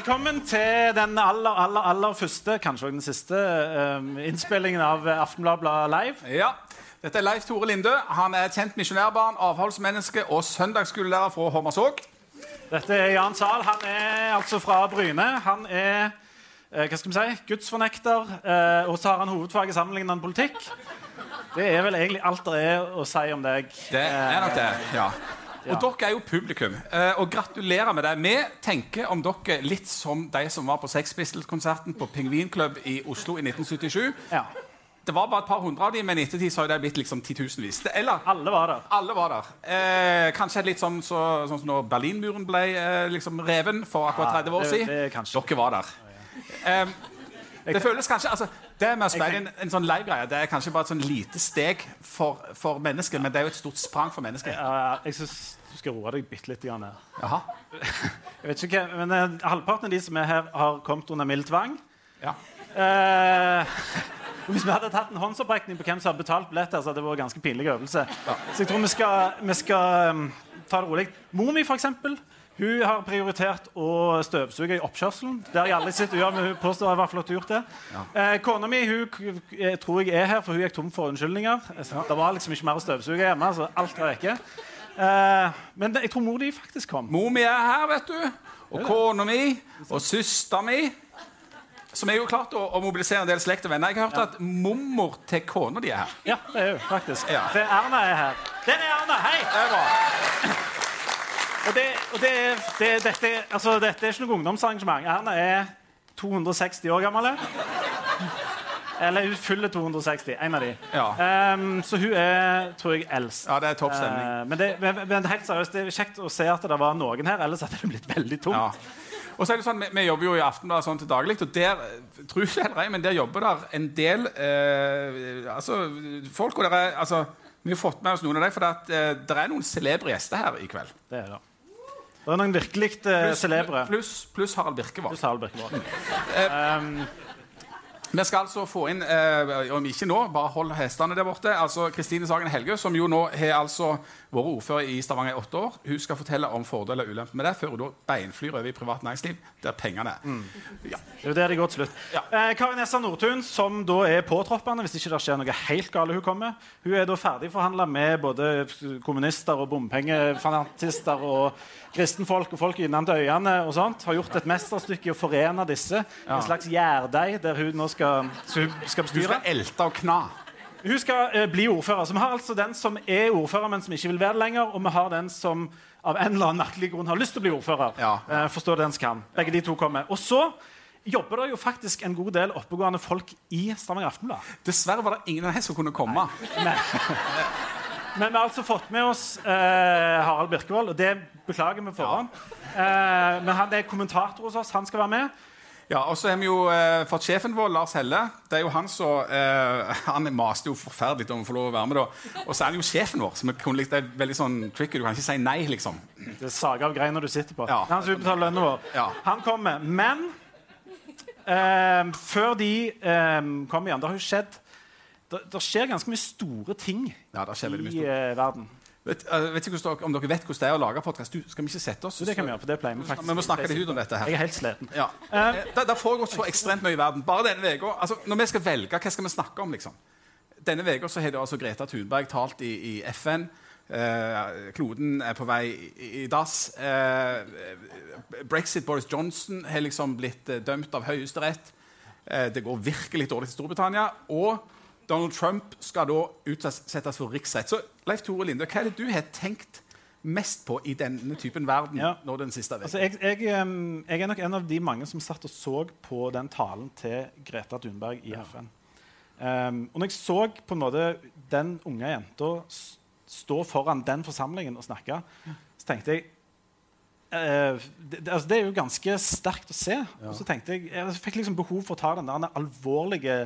Velkommen til den aller, aller, aller første, kanskje også den siste, um, innspillingen av Aftenbladet Live. Ja, Dette er Leif Tore Linde. Han er kjent misjonærbarn, avholdsmenneske og søndagsskolelærer fra Hommersåk. Dette er Jan Zahl. Han er altså fra Bryne. Han er eh, hva skal vi si, gudsfornekter, eh, og så har han hovedfag i sammenlignende politikk. Det er vel egentlig alt det er å si om deg. Det er nok det, ja. Og dere er jo publikum. eh, Og gratulerer med det. Vi tenker om dere litt som de som var på Sex Pistols-konserten på Pingvinklubb i Oslo i 1977. Ja. Det var bare et par hundre av dem, men i ettertid så har det blitt liksom titusenvis. Eller Alle var der. alle var der. Eh, kanskje litt sånn, så, sånn som når Berlinmuren ble eh, liksom reven for akkurat Ja, 30 år det- siden. det er kanskje- Dere var der. Eh, det føles kanskje altså, Det med å spille en, en sånn live-greie Det er kanskje bare et sånn lite steg for, for mennesker, men det er jo et stort sprang for mennesket. Uh, jeg synes du skal roe deg bitte litt. Her. Jaha. Jeg vet ikke hva, men uh, Halvparten av de som er her, har kommet under mild tvang. Ja. Uh, hvis vi hadde tatt en håndsopprekning på hvem som har betalt billetter, så hadde det vært en ganske pinlig øvelse. Så jeg tror vi skal, vi skal um, ta det rolig. Mor mi, for eksempel, hun har prioritert å støvsuge i oppkjørselen. Det har jeg aldri sett gjøre, men hun påstår i hvert fall at hun har gjort det. Eh, Kona mi hun tror jeg er her, for hun gikk tom for unnskyldninger. Det var liksom ikke mer å støvsuge hjemme, så alt var vekke. Eh, men det, jeg tror mor di faktisk kom. Mor mi er her, vet du. Og kona mi. Og søstera mi. Som er jo klart å, å mobilisere en del slekt og venner. Jeg har hørt at mormor til kona di er her. Ja, det er hun faktisk. Ja. Det er Erna er her. Den er Erna! Hei! Det er bra. Og det, og det, det, dette, altså, dette er ikke noe ungdomsarrangement. Erna er 260 år gammel. Eller hun fyller 260. En av de. Ja. Um, så hun er, tror jeg, eldst. Ja, det er topp stemning. Uh, men, det, men, men helt seriøst, det er kjekt å se at det var noen her, ellers hadde det blitt veldig tomt. Ja. Og så er det sånn, vi, vi jobber jo i Aftenbladet sånn til daglig, og der eh, tror ikke heller jeg, men der jobber der en del uh, altså, folk. Og der er, altså, vi har fått med oss noen av dem, for det, at, uh, det er noen celebre gjester her i kveld. Det er det. Det er noen virkelig uh, celebre. Pluss plus Harald Birkevold. Plus Harald Birkevold. Vi skal altså få inn, eh, om ikke nå, bare hold hestene der borte, altså Kristine Sagen Helgø, som jo nå har altså vært ordfører i Stavanger i åtte år. Hun skal fortelle om fordeler og ulemper med det, før hun da beinflyr over i privat næringsliv, der pengene er. Ja. Det er jo der det går til slutt. Ja. Eh, Karin Essa Nordtun, som da er påtroppende hvis ikke det skjer noe helt galt hun kommer. Hun er da ferdigforhandla med både kommunister og bompengefanatister og kristenfolk og folk innenfor øyene og sånt. Har gjort et mesterstykke i å forene disse. En slags gjærdeig der hun nå skal, hun skal Du bestyre. skal elte og kna. Hun skal eh, bli ordfører. Så vi har altså den som er ordfører, men som ikke vil være det lenger, og vi har den som av en eller annen merkelig grunn har lyst til å bli ordfører. Ja. Eh, forstår det den som. Begge de to kommer. Og så jobber det jo faktisk en god del oppegående folk i Stavanger Aftenblad. Dessverre var det ingen av dem som kunne komme. Men, men vi har altså fått med oss eh, Harald Birkevold, og det beklager vi forhånd. Ja. Eh, men han er kommentator hos oss. Han skal være med. Ja, Og så har vi jo eh, fått sjefen vår, Lars Helle. Det er jo Han som eh, Han maste jo forferdelig om å få lov å være med. da Og så er han jo sjefen vår. så er, det er veldig sånn tricky. Du kan ikke si nei, liksom. Det er saga av greina du sitter på. Ja. Han som utbetaler lønna vår. Ja. Han kommer. Men eh, før de eh, kommer igjen Det har jo skjedd det, skjer ganske mye store ting Ja, mye i eh, verden. Vet, uh, vet ikke om dere vet hvordan det er å lage podkast? Skal vi ikke sette oss? Så det kan vi gjøre, for det pleier vi faktisk. Vi må snakke litt ut om dette her. Jeg er helt sliten. Ja. Uh, Det, det foregår så ekstremt mye i verden. Bare denne uka. altså, Når vi skal velge, hva skal vi snakke om? liksom? Denne uka har altså Greta Thunberg talt i, i FN. Uh, kloden er på vei i, i dass. Brexit, Boris Johnson, har liksom blitt dømt av Høyesterett. Det går virkelig dårlig til Storbritannia. Og Donald Trump skal da utsettes for riksrett. Så Leif Tore Linde, hva er det du har tenkt mest på i denne typen verden Ja. nå den siste uka? Altså, jeg, jeg, jeg er nok en av de mange som satt og så på den talen til Greta Thunberg i FN. Um, og når jeg så på en måte den unge jenta stå foran den forsamlingen og snakke, så tenkte jeg Uh, det, altså, det er jo ganske sterkt å se. Og så tenkte jeg, jeg fikk liksom behov for å ta den der alvorlige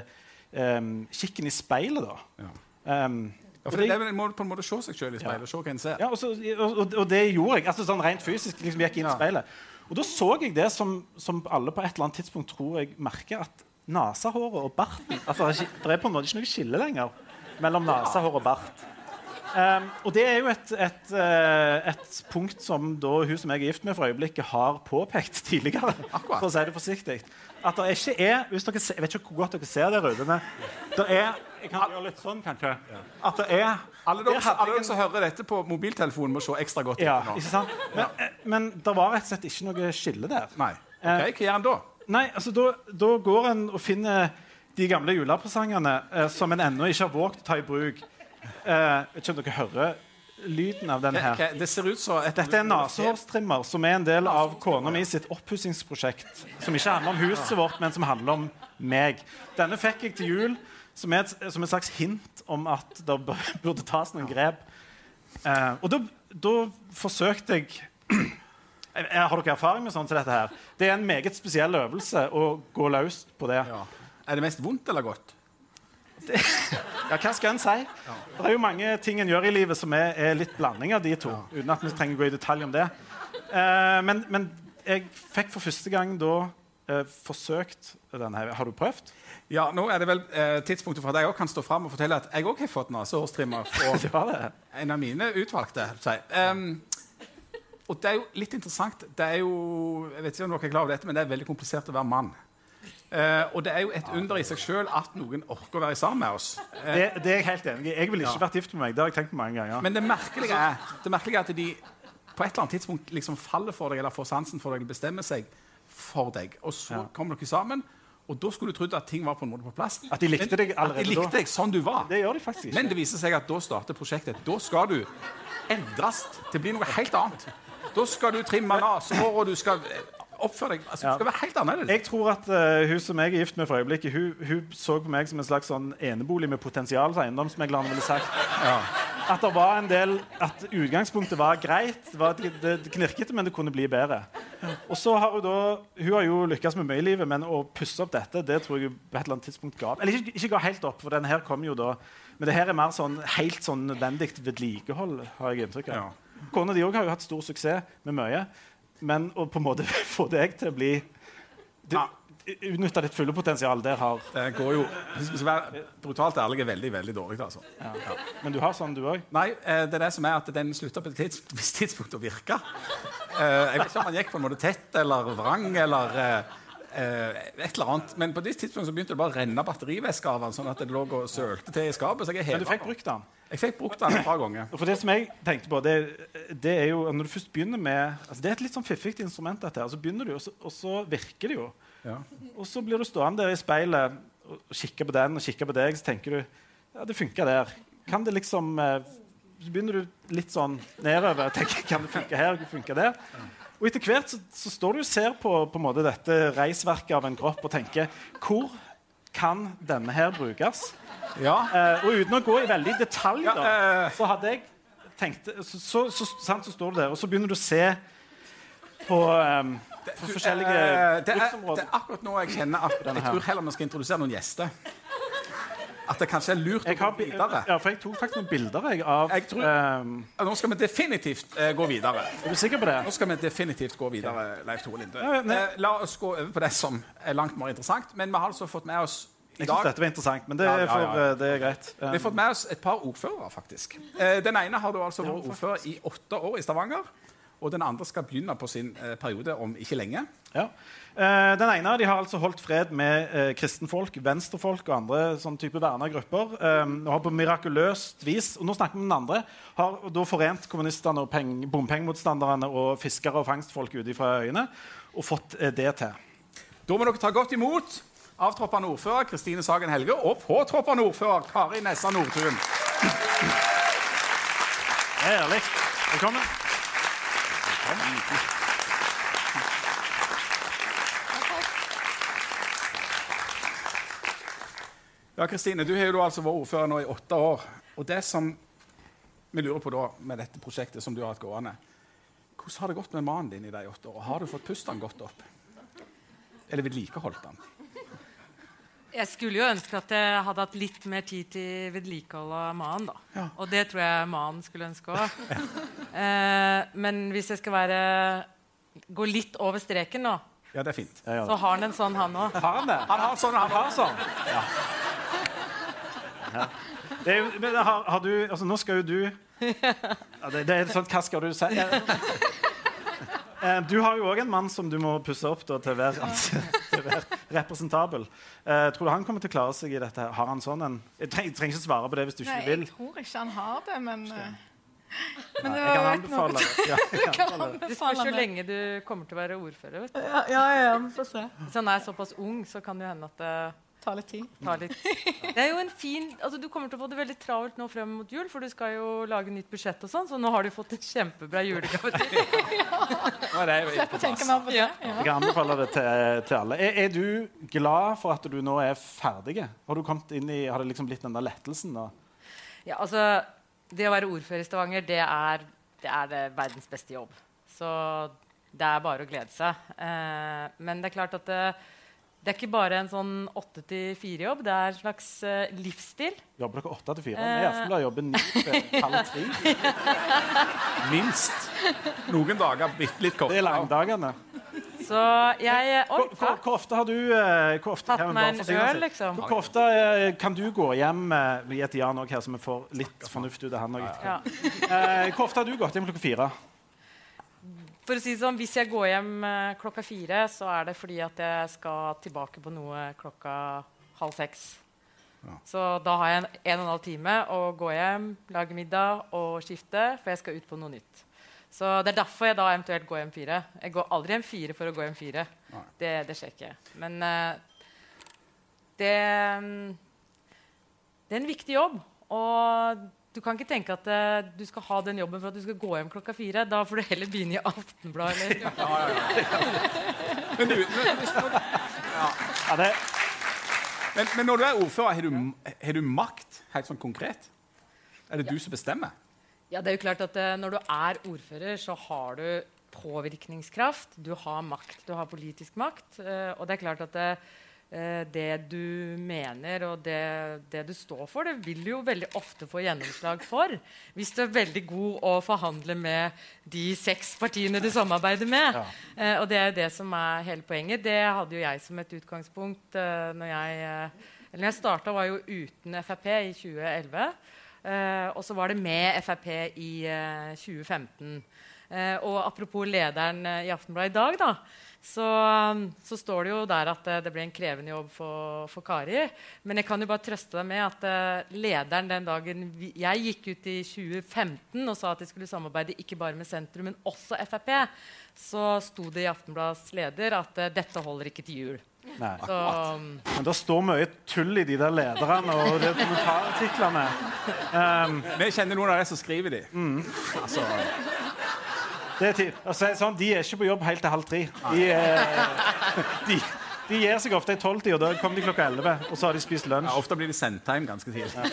em, kikken i speilet. da. Em, Ja, for det- det, må på en måte se seg sjøl i speilet. se hva en ser. ja, og, så, og, og, det gjorde jeg. altså sånn Rent fysisk. liksom gikk inn i Ja. speilet. Og da så jeg det som, som alle på et eller annet tidspunkt tror jeg merker, at nesehåret og barten altså, er det er på en måte ikke noe skille lenger mellom nesehår og bart. Um, og det er jo et, et, eh, et, punkt som da hun som jeg er gift med for øyeblikket, har påpekt tidligere. Akkurat. for å si det forsiktig. At det ikke er hvis dere Jeg vet ikke hvor godt dere ser der ute, men det er Jeg kan gjøre litt sånn, kanskje. At det er Alle dere, alle dere som hører dette på mobiltelefonen, må se ekstra godt ja, etter nå. ikke sant? Men, ja. men det var rett og slett ikke noe skille der. Nei. Eh, Ok, Hva gjør en da? Nei, altså da, da går en og finner de gamle julepresangene eh, som en ennå ikke har våget å ta i bruk. Eh, vet ikke om dere hører lyden av den her. Det ser ut som et Dette er en nesehårstrimmer som er en del av kona mi sitt oppussingsprosjekt. Som ikke handler om huset vårt, men som handler om meg. Denne fikk jeg til jul som et, som et slags hint om at det burde tas noen grep. Eh, og da, da forsøkte jeg jeg- Har dere erfaring med sånt som dette her? Det er en meget spesiell øvelse å gå løs på det. Ja. Er det mest vondt eller godt? Ja, hva skal en si? Det er jo mange ting en gjør i livet som er, er litt blanding av de to. Uten at vi trenger å gå i detalj om det. Eh, men, men jeg fikk for første gang da eh, forsøkt denne her. Har du prøvd? Ja, Nå er det vel eh, tidspunktet for at jeg også kan stå fram og fortelle at jeg òg har fått nasehårstrimmer fra det? en av mine utvalgte. Si. Um, og det er jo litt interessant. Det er jo, jeg vet ikke om dere er klar over dette, men det er veldig komplisert å være mann. Eh, og det er jo et under i seg sjøl at noen orker å være sammen med oss. Eh, det? Det er jeg helt enig i. Jeg ville ikke vært gift med meg. Det har jeg tenkt på mange ganger. men det merkelige, er, det merkelige er at de på et eller annet tidspunkt liksom faller for deg eller får sansen for deg eller bestemmer seg for deg. Og så Ja. kommer dere sammen, og da skulle du trodd at ting var på en måte på plass. At de likte deg At de allerede likte deg sånn du var. Det gjør de faktisk ikke. Men det viser seg at da starter prosjektet. Da skal du endres til å bli noe helt annet. Da skal du trimme nesehår, og du skal oppføre deg altså, Ja. Du skal være helt annerledes. Jeg tror at uh, Hun som jeg er gift med for øyeblikket, hun, hun så på meg som en slags sånn enebolig med potensial, som eiendomsmeglerne ville sagt. At det var en del At utgangspunktet var greit. Det var det, det, det knirkete, men det kunne bli bedre. Og så har Hun da Hun har jo lykkes med mye i livet, men å pusse opp dette det tror jeg på et eller annet tidspunkt ga opp. Eller ikke, ikke ga helt opp, for den her kom jo da Men det her er mer sånn helt sånn nødvendig vedlikehold, har jeg inntrykk av. Kona di òg har jo hatt stor suksess med mye, men å på en måte få deg til å bli ja. Utnytte ditt fulle potensial, der har Det går jo Hvis vi skal være brutalt ærlige, veldig veldig dårlig. altså. Men du har sånn, du òg? Nei, eh, det er det som er at den slutta på et tids, visst tidspunkt å virke. Eh, jeg vet ikke om han gikk på en måte tett eller vrang eller eh, et eller annet. Men på det tidspunktet så begynte det bare å renne batterivæske av den, sånn at det lå og sølte til i skapet. Så jeg Men du fikk brukt den? Jeg fikk brukt den et par ganger. For det som jeg tenkte på, det, det er jo Når du først begynner med altså Det er et litt sånn fiffig instrument, dette her. Så begynner du, og så, og så virker det jo. Ja. Og så blir du stående der i speilet og og kikke på den og kikke på deg, så tenker du ja, det funka der. Kan det liksom eh, Så begynner du litt sånn nedover. tenker, Kan det funke her? Kan det funke der? Og etter hvert så, så står du og ser på, på dette reisverket av en kropp og tenker Hvor kan denne her brukes? ja. Eh, og uten å gå i veldig detalj, Ja, da, eh. så hadde jeg tenkt Så, så, så, sant, så står du der, og så begynner du å se på, um, på forskjellige Eh, det, er, det er akkurat nå jeg kjenner at jeg tror heller vi skal introdusere noen gjester. At det kanskje er lurt å gå videre. ja, for jeg tok faktisk noen bilder jeg, av Jeg tror- um, Nå skal vi definitivt uh, gå videre. Er du sikker på det? Nå skal vi definitivt gå videre. Leif Tore Linde. Ja. Eh, la oss gå over på det som er langt mer interessant. Men vi har altså fått med oss i Jeg syns dette var interessant, men det, Ja, er ja, for, ja. eh, det er greit. Vi har fått med oss et par ordførere, faktisk. Den ene har du altså vært ordfører i åtte år i Stavanger. Og den andre skal begynne på sin periode om ikke lenge. Ja. Eh, den ene de har altså holdt fred med eh, kristenfolk, venstrefolk og andre sånn type verna grupper. Um, og har på mirakuløst vis og nå snakker vi om den andre, har da forent kommunistene og peng- bompengemotstanderne og fiskere og fangstfolk ute fra øyene og fått eh, det til. Da må dere ta godt imot avtroppende ordfører Kristine Sagen Helge og påtroppende ordfører Kari Nessa Nordtun. Herlig. Velkommen. Ja, Kristine, du har jo altså vært ordfører nå i åtte år. Og det som vi lurer på da med dette prosjektet som du har hatt gående Hvordan har det gått med mannen din i de åtte årene? Har du fått pustet han godt opp? Eller vedlikeholdt den? Jeg skulle jo ønske at jeg hadde hatt litt mer tid til vedlikehold av mannen. da. Ja. Og det tror jeg mannen skulle ønske òg. eh, men hvis jeg skal være gå litt over streken nå, Ja, det er fint. Ja, ja. så har han en sånn, han òg. Har han det? Han har sånn, han har sånn. Det jo, men har, har du, altså nå skal jo du Ja, det, det er sånn, Hva skal du si? Eh, Du har jo òg en mann som du må pusse opp da, til å være, til å være representabel. Uh, tror du han kommer til å klare seg i dette? her? Har han sånn en Jeg treng, trenger ikke svare på det hvis du Nei, ikke vil. jeg tror ikke han har det, men eh, Men det var det. Ja, jeg kan anbefale det. Det spørs jo lenge du kommer til å være ordfører. Vet du. Ja, ja, ja, vi får se. Hvis han er såpass ung, så kan det jo hende at Ta litt tid. Ta litt Det er jo en fin altså Du kommer til å få det veldig travelt nå frem mot jul, for du skal jo lage nytt budsjett og sånn, så nå har du fått en kjempebra julegave er Slipp på å tenke mer på det. Ja. Ja. Jeg kan anbefale det til, til alle. Er, er du glad for at du nå er ferdig? Har, du kommet inn i, har det liksom blitt den der lettelsen? da? Ja, altså Det å være ordfører i Stavanger, det er, det er det verdens beste jobb. Så det er bare å glede seg. Eh, men det er klart at det, det er ikke bare en sånn åtte til fire-jobb. Det er en slags uh, livsstil. Jobber dere åtte til fire? Vi i Aftenbladet jobber ni til halv tre. Minst. Noen dager bitte litt kortere. Det er langdagene. Så jeg Oi, Hvor, hvor, ofte har du hvor ofte, Tatt meg en øl, liksom. Hvor, hvor ofte eh, kan du gå hjem Vi gir et ja nå her, så vi får litt fornuft ut av han òg. Ja. Hvor ofte har du gått hjem klokka fire? For å si det sånn, Hvis jeg går hjem eh, klokka fire, så er det fordi at jeg skal tilbake på noe klokka halv seks. Så da har jeg en, en og en halv time å gå hjem, lage middag og skifte, for jeg skal ut på noe nytt. Så Det er derfor jeg da eventuelt går hjem fire. Jeg går aldri hjem fire for å gå hjem fire. Det, det skjer ikke. Men uh, det, mm, det er en viktig jobb. Og du kan ikke tenke at uh, du skal ha den jobben for at du skal gå hjem klokka fire. Da får du heller begynne i Aftenbladet. Ja, Men, du, men, hvis Ja, det, men, men når du er ordfører, har du, har du makt helt sånn konkret? Er det du som bestemmer? ja, det er jo klart at uh, Når du er ordfører, så har du påvirkningskraft. Du har makt. Du har politisk makt. Uh, og det er klart at det, eh, du mener og det, det du står for, det vil du jo veldig ofte få gjennomslag for. Hvis du er veldig god å forhandle med de seks partiene du samarbeider med. Ja. Eh, og det er jo det som er hele poenget. Det hadde jo jeg som et utgangspunkt eh, når jeg eh, eller jeg starta, var jo uten Frp i 2011. Eh, og så var det med Frp i eh, 2015. Eh, og apropos lederen eh, i Aftenbladet i dag, da, så, um, så står det jo der at eh, det ble en krevende jobb for, for Kari. Men jeg kan jo bare trøste deg med at eh, lederen den dagen vi, jeg gikk ut i 2015 og sa at de skulle samarbeide ikke bare med sentrum, men også Frp, så sto det i Aftenbladets leder at eh, dette holder ikke til jul. nei. Så um, Men det står mye tull i de der lederne og de kommentarartiklene. Um, Vi kjenner noen av de som skriver de. Altså, det er ti- altså, sånn, de er ikke på jobb helt til halv tre. De, eh, de, de gir seg ofte i tolvtida, og da kommer de klokka elleve. Og så har de spist lunsj. ja, ofte blir de sendt hjem ganske tidlig.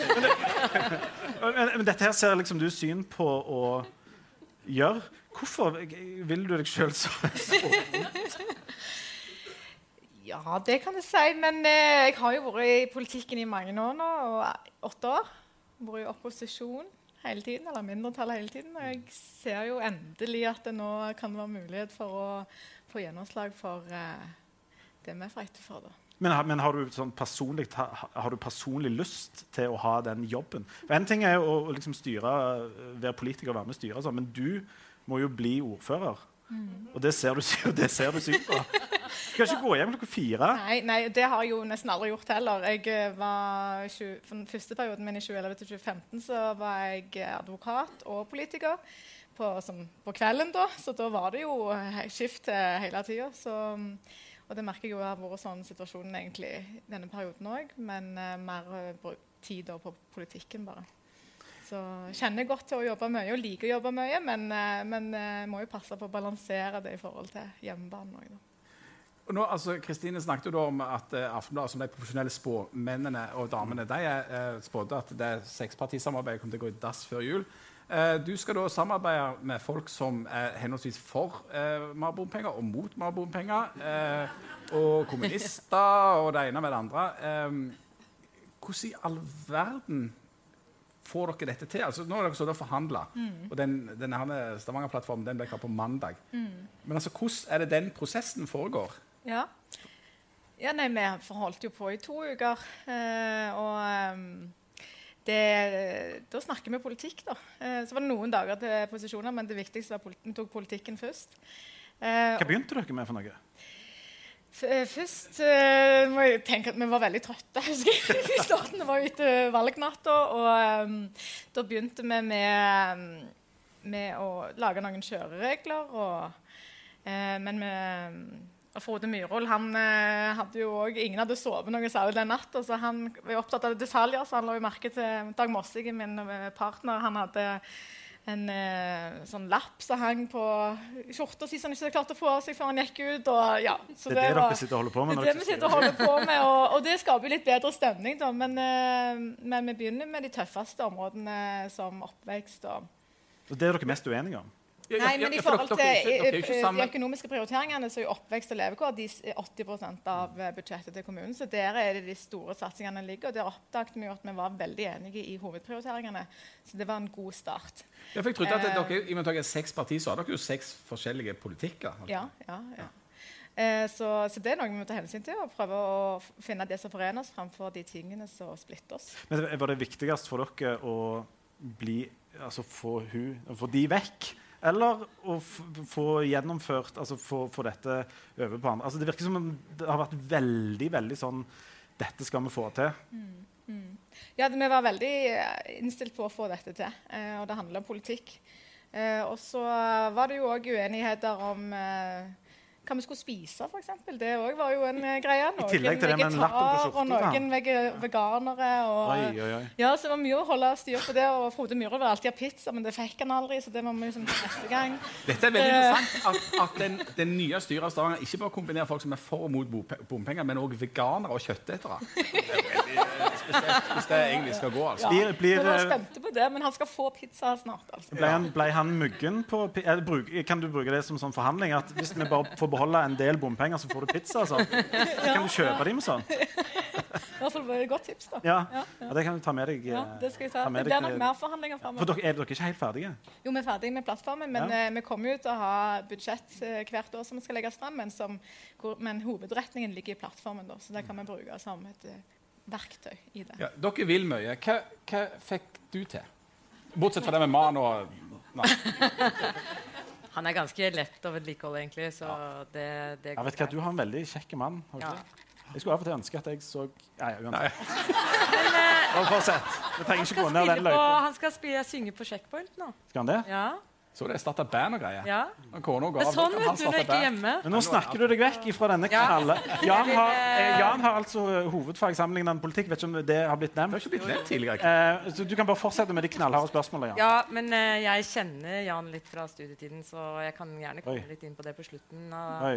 Men, men dette her ser liksom du syn på å gjøre. Hvorfor vil du deg sjøl så så- Ja, det kan jeg si. Men eh, jeg har jo vært i politikken i mange år nå. Og åtte år. Vært i opposisjon hele tiden, eller mindretall hele tiden. Og jeg ser jo endelig at det nå kan være mulighet for å få gjennomslag for uh, det vi fighter for. da. Men, men har, du sånn personlig, har du personlig lyst til å ha den jobben? For En ting er å liksom styre, være politiker og være med og styre, sånn, men du må jo bli ordfører. Og det ser du, det ser du sykt på. Du kan ikke gå hjem klokka fire. Nei, nei, det har jeg jo nesten aldri gjort heller. Jeg eh, var 20, for den første perioden min i 2011 til 2015 så var jeg eh, advokat og politiker på, som, på kvelden. da, Så da var det jo eh, skift hele tida. Og det merker jeg jo har vært sånn situasjonen egentlig denne perioden òg. Men uh, mer uh, tid da på politikken, bare. Så kjenner godt til å jobbe mye og liker å jobbe mye, men, eh, men eh, må jo passe på å balansere det i forhold til hjemmebanen òg. Nå, altså, Kristine snakket jo da om at uh, Aftenbladet, som de profesjonelle spåmennene og damene, de eh, spådde at det sekspartisamarbeidet kommer til å gå i dass før jul. Uh, du skal da samarbeide med folk som er henholdsvis for uh, mer bompenger og mot mer bompenger. Uh, og kommunister og det ene med det andre. Hvordan i all verden får dere dette til? Altså, nå har dere stått og forhandla, og den, denne Stavanger-plattformen den ble klar på mandag. Men altså, hvordan er det den prosessen foregår? Ja. ja nei, vi forholdt jo på i to uker. Eh, og um, det, da snakker vi politikk, da. Eh, så var det noen dager til posisjoner, men det viktigste var at vi tok politikken først. Eh, Hva begynte dere med for noe? Eh, først uh, må jeg tenke at vi var veldig trøtte. husker jeg. I starten var etter valgnatta. Og um, da begynte vi med, med å lage noen kjøreregler. Og, uh, men vi og Frode Myhrvold han eh, hadde jo også, Ingen hadde sovet noe særlig den natta, så han var opptatt av detaljer. Så han la jo merke til Dag Mossige, min partner. Han hadde en eh, sånn lapp som hang på skjorta si som han ikke klarte å få av seg før han gikk ut. Og, ja, så Det er det var- dere sitter og holder på med? det er det vi sitter og holder på med, og, og det skaper jo litt bedre stemning. Da. Men, eh, men vi begynner med de tøffeste områdene som oppvekst. Og. Og Det er dere mest uenige om? Nei, men i for forhold til eh, de økonomiske prioriteringene så er jo oppvekst og levekår de er 80% av eh, budsjettet til kommunen. Så der er det de store satsingene ligger. Og der oppdaget vi jo at vi var veldig enige i hovedprioriteringene. Så det var en god start. Ja, for jeg trodde at Eh. dere, I og med at dere er seks partier, så har dere jo seks forskjellige politikker. Ja, ja, ja. Eh, så, så det er noe vi må ta hensyn til og prøve å finne det som forener oss, framfor de tingene som splitter oss. Men Var det viktigst for dere å bli, altså få, hun, få de vekk? Eller å få gjennomført altså få, dette over på andre? Altså det virker som det har vært veldig veldig sånn Dette skal vi få til. Ja, Vi var veldig eh, innstilt på å få dette til, eh, og det handler om politikk. Eh, og så var det jo òg uenigheter om hva vi skulle spise, f.eks. Det òg var jo en eh, greie. Noen tillegg til det med lappen på skjorta, og noen veganere. Og, Oi, oi, oi. Ja, så det var mye å holde styr på det. Og Frode Myhrvold vil alltid ha pizza, men det fikk han aldri. så det må vi liksom neste gang. Dette er veldig Eh. interessant at, at den, den nye styret av Stavanger ikke bare kombinerer folk som er for og mot bompenger, men òg veganere og kjøttetere. Er eh, spesielt hvis det egentlig skal gå. altså. Blir, blir, eh, spente på det, men han skal få pizza snart. altså. ble, han, ble han myggen på Kan du bruke det som sånn forhandling? At hvis vi bare får beholde en del bompenger, så får du pizza? Sånn. Så kan du kjøpe dem sånn. I hvert fall et godt tips. da. Ja. ja, det kan du ta med deg. Ja, eh, det skal jeg ta. ta med Det blir nok mer forhandlinger For dere, er dere ikke helt ferdige? Jo, vi er ferdige med plattformen, men Ja. eh, vi kommer jo til å ha budsjett eh, hvert år som skal legges fram. men, som, hvor, men hovedretningen ligger i plattformen, da, så det kan vi bruke som et verktøy i det. Ja, dere vil mye. Hva, hva fikk du til? Bortsett fra det med man og Nei. Han er ganske lett å vedlikeholde, egentlig. Så det, det Jeg vet hva, Du har en veldig kjekk mann. har du Ja. Jeg skulle av og til ønske at jeg så ja, ja, Nei. uansett. Fortsett. Vi trenger ikke gå ned spille den løypa. han skal spille, synge på Checkpoint nå. Skal han det? Ja. Så det starta band og greier. ja. Og Kona er sånn Han vet du når jeg ikke er hjemme. Men nå snakker du deg vekk fra denne Ja. knalle. Jan har, eh, eh, Jan har altså hovedfag sammenlignende politikk. Vet ikke om det har blitt nevnt. Det har ikke blitt nevnt tidligere. Eh, så du kan bare fortsette med de knallharde spørsmålene. Jan. Ja, men eh, jeg kjenner Jan litt fra studietiden, så jeg kan gjerne komme Oi. litt inn på det på slutten. Av, Oi.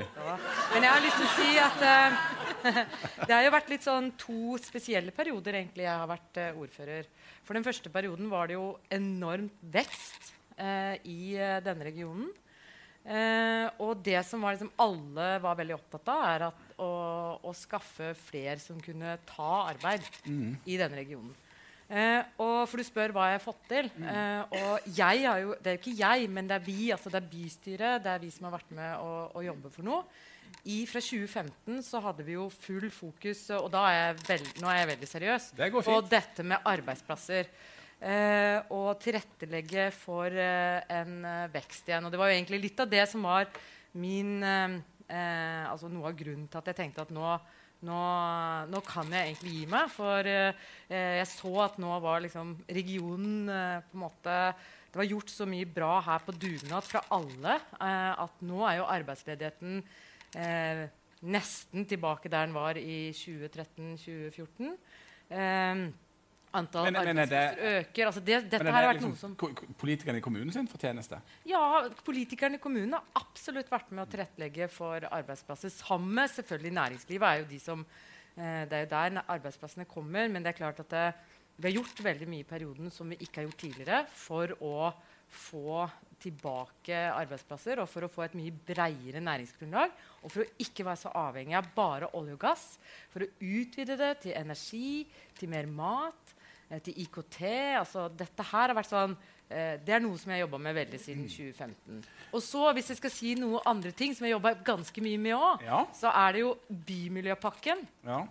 Men jeg har lyst til å si at eh, det har jo vært litt sånn to spesielle perioder egentlig jeg har vært eh, ordfører. For den første perioden var det jo enormt vekst eh, i eh, denne regionen. Eh, og det som var liksom alle var veldig opptatt av, er at å, å skaffe flere som kunne ta arbeid i denne regionen. Eh, og for du spør hva jeg har fått til. Eh, og jeg har jo, det er jo ikke jeg, men det er vi. altså Det er bystyret. Det er vi som har vært med å, å jobbe for noe. I, fra 2015 så hadde vi jo full fokus, og da er jeg veld, nå er jeg veldig seriøs, Det går på dette med arbeidsplasser. Eh, og tilrettelegge for eh, en eh, vekst igjen. Og det var jo egentlig litt av det som var min Altså noe av grunnen til at jeg tenkte at nå nå, nå kan jeg egentlig gi meg. For eh, jeg så at nå var liksom regionen eh, på en måte Det var gjort så mye bra her på dugnad fra alle eh, at nå er jo arbeidsledigheten nesten tilbake der den var i 2013-2014. Antall Men- men er det- arbeidsplasser øker. Altså det, dette det har vært vært noe liksom som politikerne i kommunen sin fortjeneste? ja, politikerne i kommunen har absolutt vært med å tilrettelegge for arbeidsplasser. Sammen med selvfølgelig næringslivet er jo de som eh, Det er jo der arbeidsplassene kommer. Men det er klart at det, vi har gjort veldig mye i perioden som vi ikke har gjort tidligere for å få tilbake arbeidsplasser og for å få et mye bredere næringsgrunnlag. Og for å ikke være så avhengig av bare olje og gass. For å utvide det til energi, til mer mat, til IKT. Altså, dette her har vært sånn eh, Det er noe som jeg har jobba med veldig siden 2015. Og så, hvis jeg skal si noe andre ting som jeg jobba ganske mye med òg, Ja. så er det jo Bymiljøpakken. ja.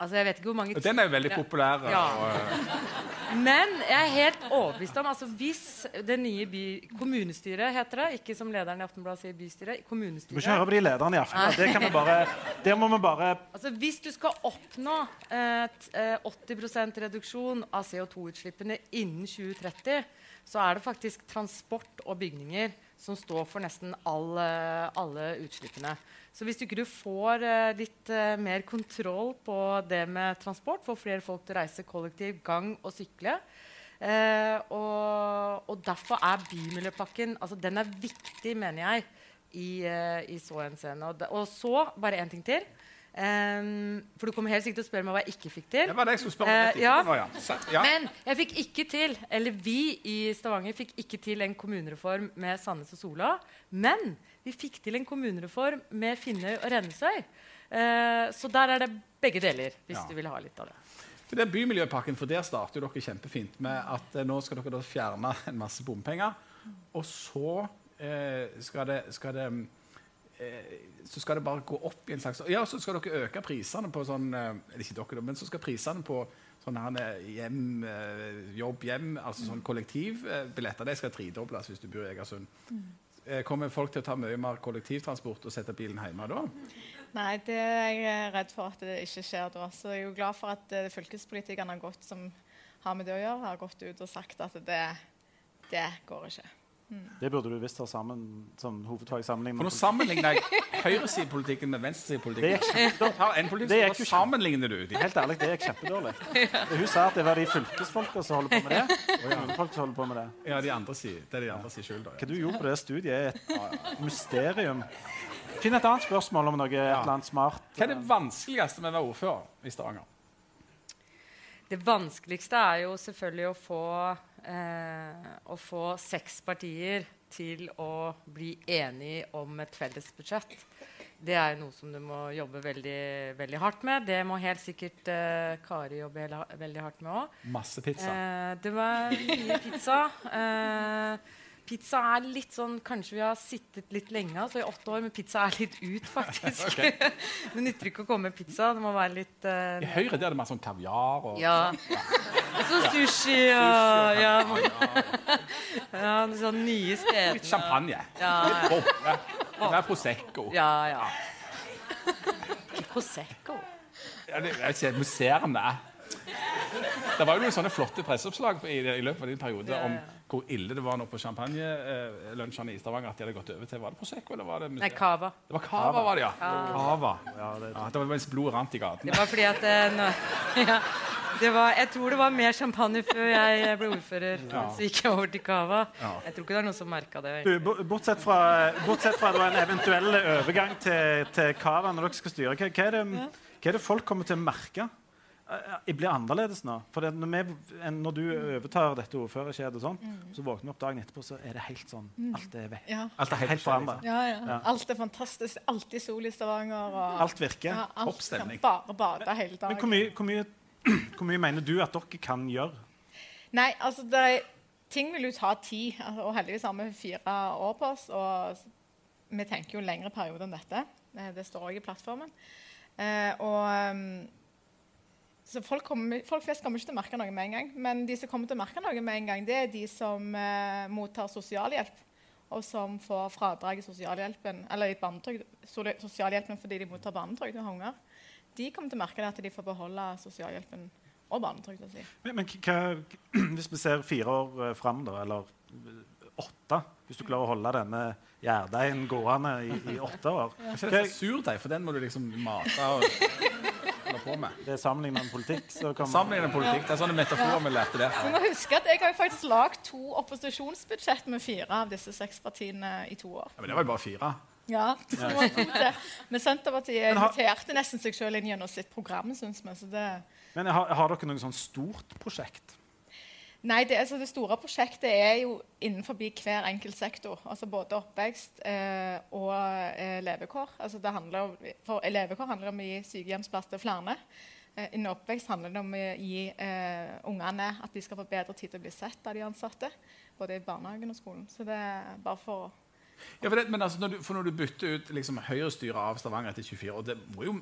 Altså, jeg vet ikke hvor mange Den er jo veldig populær. Ja. Og, eh, Men jeg er helt overbevist om altså Hvis det nye by, kommunestyret heter det, ikke som lederen i Aftenbladet sier bystyret, kommunestyret. Du må ikke høre på de lederne i Aftenbladet. Det kan vi bare, det må vi bare Altså, hvis du skal oppnå et, t- eh, 80% reduksjon av CO2-utslippene innen 2030, så er det faktisk transport og bygninger som står for nesten alle, alle utslippene. Så hvis du ikke får eh, litt eh, mer kontroll på det med transport, får flere folk til å reise kollektiv, gang og sykle eh, og, og derfor er Bymiljøpakken altså den er viktig, mener jeg, i, i så henseende. Og, og så bare én ting til. Em, for du kommer helt sikkert til å spørre meg hva jeg ikke fikk til. det var det jeg skulle spørre om. Eh, ja. ja. Men jeg fikk ikke til, eller vi i Stavanger fikk ikke til en kommunereform med Sandnes og Sola. Men vi fikk til en kommunereform med Finnøy og Rennesøy. Uh, så der er det begge deler, hvis Ja. du vil ha litt av det. For den Bymiljøpakken, for der starter dere kjempefint med at uh, nå skal dere fjerne en masse bompenger. Og så eh, skal det, skal det så skal det bare gå opp i en slags Ja, så skal dere øke prisene på sånn eh, Eller ikke dere, men så skal prisene på sånn her eh, hjem, eh, jobb hjem, altså sånn kollektivbilletter, det skal tredobles hvis du bor i Egersund. Eh, Kommer folk til å ta mye mer kollektivtransport og sette bilen hjemme da? Nei, det er jeg redd for at det ikke skjer da. Så jeg er jo glad for at eh, fylkespolitikerne har gått, som har med det å gjøre, har gått ut og sagt at det, det går ikke. Det burde du visst ha sammen som hovedfag sammenlignet For nå sammenligner jeg høyresidepolitikken med Det venstresidepolitikken. Det gikk jo sammenligner du de. Helt ærlig, det gikk kjempedårlig. Hun sa at det var de fylkesfolka som holder på med det. Og kommunefolk som holder på med det. Ja, de andre sier, det er de andre sin skyld. da. Hva du gjorde på det studiet, er et mysterium. Finn et annet spørsmål om noe et eller annet smart. Hva er det vanskeligste med å være ordfører i Stavanger? Det vanskeligste er jo selvfølgelig å få, eh, å få seks partier til å bli enige om et felles budsjett. Det er noe som du må jobbe veldig, veldig hardt med. Det må helt sikkert eh, Kari jobbe veldig hardt med òg. Masse pizza. Eh, det var mye pizza. Eh, pizza er litt sånn Kanskje vi har sittet litt lenge altså i åtte år, men pizza er litt ut, faktisk. det nytter ikke å komme med pizza. Det må være litt uh, I Høyre der er det mer sånn kaviar og ja. Og så sushi og ja, ja, sånn nye steder. litt champagne. Ja, Litt boble. Det er Prosecco. ja. ja. Prosecco. Ja, det, jeg vet ikke, Museene. Det var jo noen sånne flotte presseoppslag i, i løpet av din periode Ja, om ja. Hvor ille det var nå på champagnelunsjene i Stavanger. at de hadde gått over til, Var det Prosecco eller var det Nei, cava. Det var Cava, var det, ja. Cava. Ja, det, ja det var mens blodet rant i gaten. Det var fordi at eh, nå, ja, det var, Jeg tror det var mer champagne før jeg ble ordfører. Så gikk jeg over til cava. Ja. Jeg tror ikke det er noen som merka det. Du, bortsett fra, bortsett fra da en eventuell overgang til, til Cava når dere skal styre, hva, hva, er det, hva er det folk kommer til å merke? Eh, Jeg blir annerledes nå. For det, når, vi, når du overtar dette ordførerkjedet, sånn, mm. så våkner vi opp dagen etterpå, så er det helt sånn Alt er vekk. Ja. Alt er helt, Helt forandra. Ja, ja. Ja. Alt er fantastisk. Alltid sol i Stavanger. Og, Alt virker. ja, alt Oppstemning. kan bare bade hele Men hvor dagen. mye, hvor, mye, hvor mye mener du at dere kan gjøre? Nei, altså det, er- Ting vil jo ta tid, altså, og heldigvis har vi fire år på oss. Og vi tenker jo lengre periode enn dette. Eh, Det står òg i plattformen. Eh, og ehm, så folk, kommer, folk flest kommer ikke til å merke noe med en gang. Men de som kommer til å merke noe med en gang, det er de som eh, mottar sosialhjelp. Og som får fradrag i sosialhjelpen, eller i barnetrygd, sosialhjelpen fordi de mottar barnetrygd og har unger. De kommer til å merke det at de får beholde sosialhjelpen og barnetrygda si. Men, men hva, hvis vi ser fire år uh, fram, da, eller eh, åtte Hvis du klarer å holde denne gjærdeigen gående i, i åtte år er surdeig, for den må du liksom mate og holde på med. Det er sammenlignet med politikk. Så kommer, Sammenlignende politikk. Det er sånne metaforer vi lærte der. Vi må huske at Jeg har faktisk lagd to opposisjonsbudsjett med fire av disse seks partiene i to år. Ja, men det var jo bare fire. Ja. Men Senterpartiet inviterte nesten seg selv inn gjennom sitt program. Synes vi, så det, Men har, har dere noe sånn stort prosjekt? Nei, det, altså det store prosjektet er jo innenfor hver enkelt sektor. Altså både oppvekst eh, og eh, levekår. Altså det handler om, for levekår handler det om å gi sykehjemsplass til flere. Eh, innen oppvekst handler det om å gi eh, ungene at de skal få bedre tid til å bli sett av de ansatte. Både i barnehagen og skolen. Så det er bare for å Ja, for, det, men altså, når du, for når du bytter ut liksom, Høyre-styret av Stavanger etter 24 og det må jo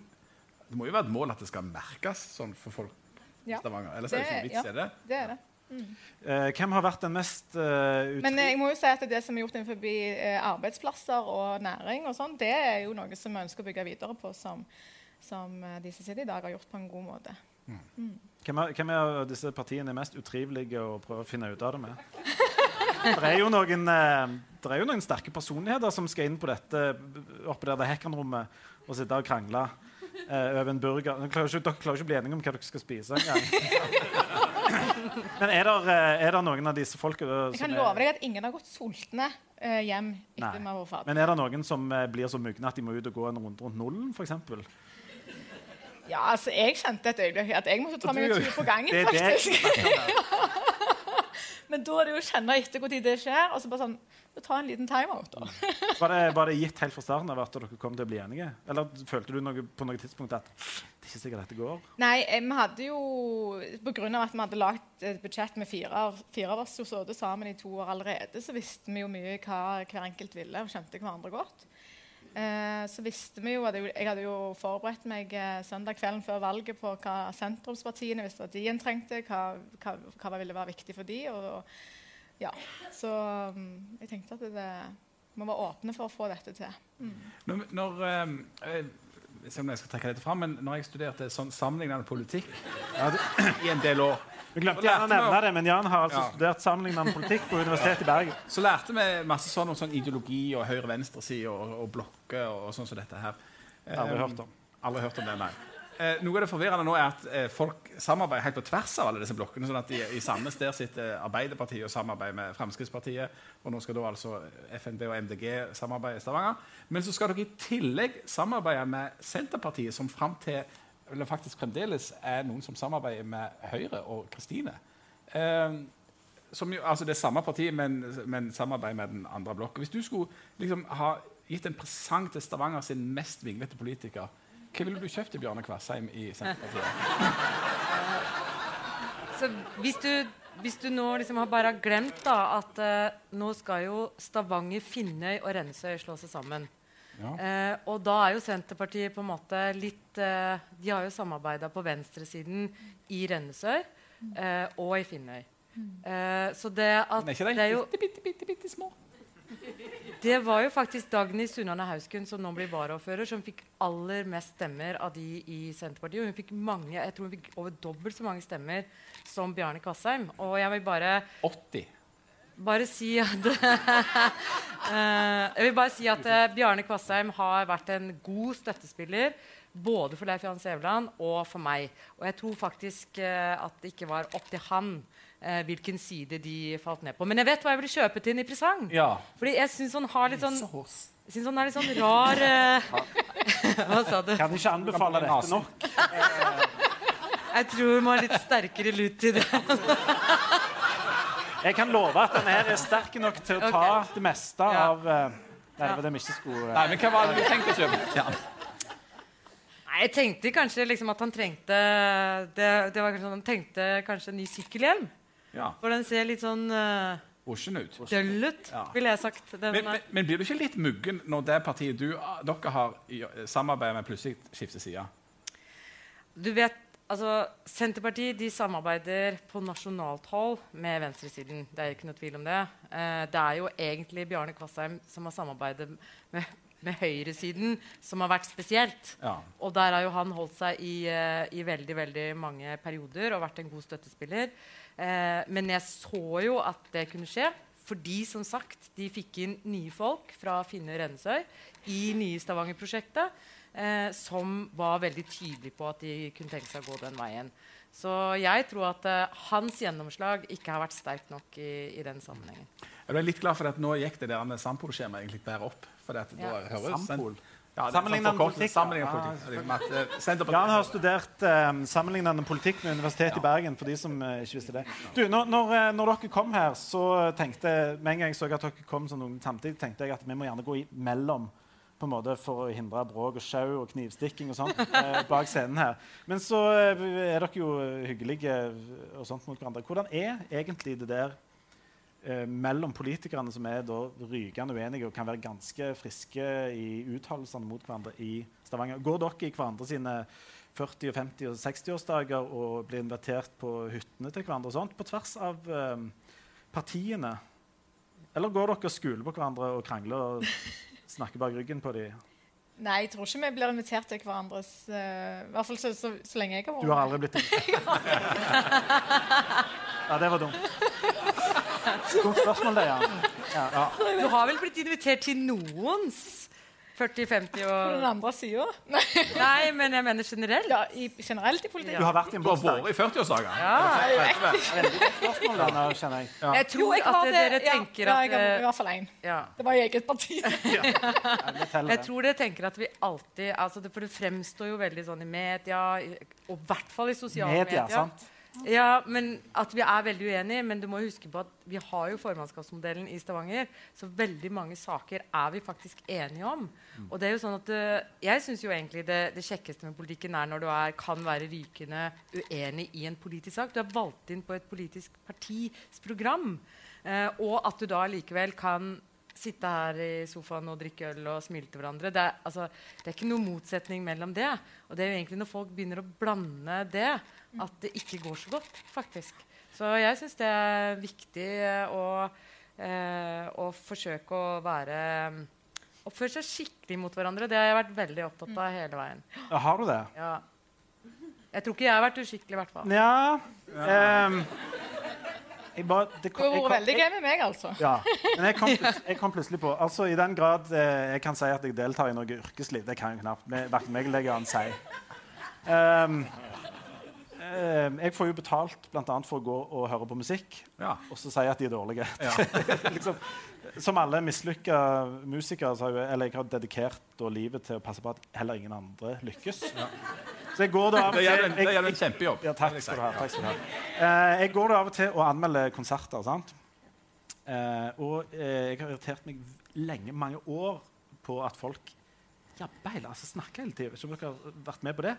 det må jo være et mål at det skal merkes sånn for folk i Ja. Stavanger. Ellers er det ikke noen vits ja, i det. det er det. Eh, hvem har vært den mest uh, Men jeg må jo si at det som er gjort innenfor eh, arbeidsplasser og næring, og sånt, det er jo noe som vi ønsker å bygge videre på, som, som de som sitter i dag, har gjort på en god måte. hvem, er, hvem av disse partiene er mest utrivelige å prøve å finne ut av det med? Det er jo noen, det er jo noen sterke personligheter som skal inn på dette oppe der det hekkanrommet og sitte og krangle eh, over en burger. Dere klarer ikke, dere klarer ikke å bli enige om hva dere skal spise engang. Men er det, det noen av disse folkene Jeg kan love deg at ingen har gått sultne eh, hjem etter med vi har vært. Men er det noen som eh, blir så mugne at de må ut og gå en runde rundt nullen, f.eks.? Ja, altså, jeg kjente et øyeblikk at jeg måtte ta meg en tur på gangen, faktisk. Men da er det jo å kjenne etter når det skjer, og så bare sånn så Ta en liten timeout, da. Var det, var det gitt helt fra starten av at dere kom til å bli enige? Eller følte du noe, på noe tidspunkt at det er ikke sikkert dette går? Nei, eh, vi hadde jo av at vi hadde lagd et budsjett med fire, fire av oss som satt sammen i to år allerede, så visste vi jo mye hva hver enkelt ville, og kjente hverandre godt. Eh, så visste vi jo at jeg, jeg hadde jo forberedt meg eh, søndag kvelden før valget på hva sentrumspartiene hvis det var de en trengte, hva, hva, hva ville være viktig for de, og, ja. Så um, jeg tenkte at det, det må være åpne for å få dette til. Når, når eh, om jeg skal trekke dette fram, men når jeg studerte sånn sammenlignende politikk i en del år Vi glemte gjerne å nevne det, men Jan har altså Ja. studert sammenlignende politikk på Universitetet i Bergen. Så lærte vi masse sånn om sånn ideologi og høyre-venstre-side og, og blokker og, og sånn som dette her. Aldri hørt om. Aldri hørt om det, nei. Eh, noe av det forvirrende nå er at eh, folk samarbeider helt på tvers av alle disse blokkene. sånn at i, I samme sted sitter Arbeiderpartiet og samarbeider med Fremskrittspartiet. Og nå skal da altså FNB og MDG samarbeide i Stavanger. Men så skal dere i tillegg samarbeide med Senterpartiet, som fram til eller faktisk fremdeles er noen som samarbeider med Høyre og Kristine. Eh, altså det er samme parti, men, men samarbeid med den andre blokken. Hvis du skulle liksom ha gitt en presang til Stavanger sin mest vinglete politiker, hva ville du kjøpt til Bjarne Kvassheim i Senterpartiet? Så hvis du, hvis du nå liksom har bare glemt da, at eh, nå skal jo Stavanger, Finnøy og Rennesøy slå seg sammen. Ja. Eh, og da er jo Senterpartiet på en måte litt eh, De har jo samarbeida på venstresiden i Rennesøy eh, og i Finnøy. Eh, så det at Men er ikke de bitte, bitte, bitte, bitte små? Det var jo faktisk Dagny Sunnane Hausken, som nå blir varaordfører, som fikk aller mest stemmer av de i Senterpartiet. Hun fikk mange, jeg tror hun fikk over dobbelt så mange stemmer som Bjarne Kvassheim. Og jeg vil bare, 80. bare si at Eh, Jeg vil bare si at eh, Bjarne Kvassheim har vært en god støttespiller både for Leif Jan Sævland og for meg. Og jeg tror faktisk eh, at det ikke var opp til han eh, hvilken side de falt ned på. Men jeg vet hva jeg ville kjøpe til en i presang. Ja. Fordi jeg syns han har litt sånn jeg synes han er litt sånn rar eh, Hva sa du? Kan ikke anbefale dette nok. Jeg tror må ha litt sterkere lut til det. Jeg kan love at den her er sterk nok til å ta det meste Ja. av eh, Nei, det var ikke skulle eh, Nei, men hva var det du tenkte å kjøpe? Ja. Nei, Jeg tenkte kanskje liksom at han trengte det, det var kanskje, sånn, Han trengte kanskje en ny sykkelhjelm. Ja. For den ser litt sånn uh, ut. døll ut, Ja. ville jeg sagt. Den Men, men, men blir du ikke litt muggen når det partiet du, dere har i- samarbeidet med, plutselig skifter side? Du vet, altså Senterpartiet de samarbeider på nasjonalt hold med venstresiden. Det er ikke noe tvil om det. Uh, det er jo egentlig Bjarne Kvassheim som har samarbeidet med, med høyresiden, som har vært spesielt. Ja. Og der har jo han holdt seg i, eh, i veldig veldig mange perioder og vært en god støttespiller. Eh, men jeg så jo at det kunne skje. Fordi som sagt, de fikk inn nye folk fra Finne Rennesøy i nye Stavanger-prosjektet. Eh, som var veldig tydelige på at de kunne tenke seg å gå den veien. Så jeg tror at eh, hans gjennomslag ikke har vært sterkt nok i, i den sammenhengen. Jeg ble litt glad for at nå gikk det der med Sampol-skjemaet egentlig bedre opp. For det, Ja. høres Sampol? Ja, Sammenlignende politikk, ja. Senterpartiet- Jan har studert um, sammenlignende politikk med Universitetet i Bergen. for de som uh, ikke visste det. Du, når, når, eh, når dere kom her, så tenkte med en gang jeg så at dere kom som noen samtidig, tenkte jeg at vi må gjerne gå imellom på en måte for å hindre bråk og sjau og knivstikking og sånt eh, bak scenen her. Men så eh, er dere jo hyggelige og sånt mot hverandre. Hvordan er egentlig det der eh, mellom politikerne som er da rykende uenige og kan være ganske friske i uttalelsene mot hverandre i Stavanger. Går dere i hverandre sine 40-, og 50- og 60-årsdager og blir invitert på hyttene til hverandre og sånt, på tvers av eh, partiene? Eller går dere og skuler på hverandre og krangler og snakker bak ryggen på dem? Nei, jeg tror ikke vi blir invitert til hverandres uh, I hvert fall så, så, så lenge jeg har vært Du har aldri blitt Ja, det var dumt. Dumt spørsmål, det, ja. ja, ja. Du har vel blitt invitert til noens 40-50 på den andre sida. Nei, Nei, men jeg mener generelt. ja, i, generelt i Du har vært i en Du har bursdag. vært i 40-årsdager. Ja. Spørsmål der nå, kjenner jeg. Jeg Jo, tror jeg at det. dere tenker tenker ja, at jeg har i hvert fall én. Det var i eget parti. Ja, Jeg tror dere tenker at vi alltid altså det, For det fremstår jo veldig sånn i media, i- og i hvert fall i sosiale Media, medier. sant? Ja, men At vi er veldig uenige. Men du må huske på at vi har jo formannskapsmodellen i Stavanger. Så veldig mange saker er vi faktisk enige om. Og det er jo sånn at eh, Jeg syns jo egentlig det, det kjekkeste med politikken er når du er, kan være rykende uenig i en politisk sak. Du er valgt inn på et politisk partis program. Eh, og at du da likevel kan sitte her i sofaen og drikke øl og smile til hverandre. Det er, altså, det er ikke noen motsetning mellom det. Og det er jo egentlig når folk begynner å blande det, at det ikke går så godt, faktisk. Så jeg syns det er viktig eh, å, eh, å forsøke å være Oppføre seg skikkelig mot hverandre. Det har jeg vært veldig opptatt av hele veien. Ja, har du det? Ja. Jeg tror ikke jeg har vært uskikkelig, i hvert fall. Ja. Um, jeg bare, det Du har vært veldig gøy grei med meg, altså. Ja, men jeg kom, jeg kom plutselig på altså I den grad eh, jeg kan si at jeg deltar i noe yrkesliv, det kan jeg knapt. med- Verken meg eller annen si. Ehm, ehm, jeg får jo betalt annet for å gå og høre på musikk Ja. og så sier jeg at de er dårlige. liksom, som alle mislykka musikere så har jeg, eller jeg har dedikert livet til å passe på at heller ingen andre lykkes. Så jeg går da av og Det til gjør en kjempejobb. ja, takk skal du ha. Takk skal du ha. Eh, jeg går da av og til og anmelder konserter. sant? Eh, og eh, jeg har irritert meg lenge, mange år, på at folk jabber hele, altså snakker hele tida. Om dere har vært med på det?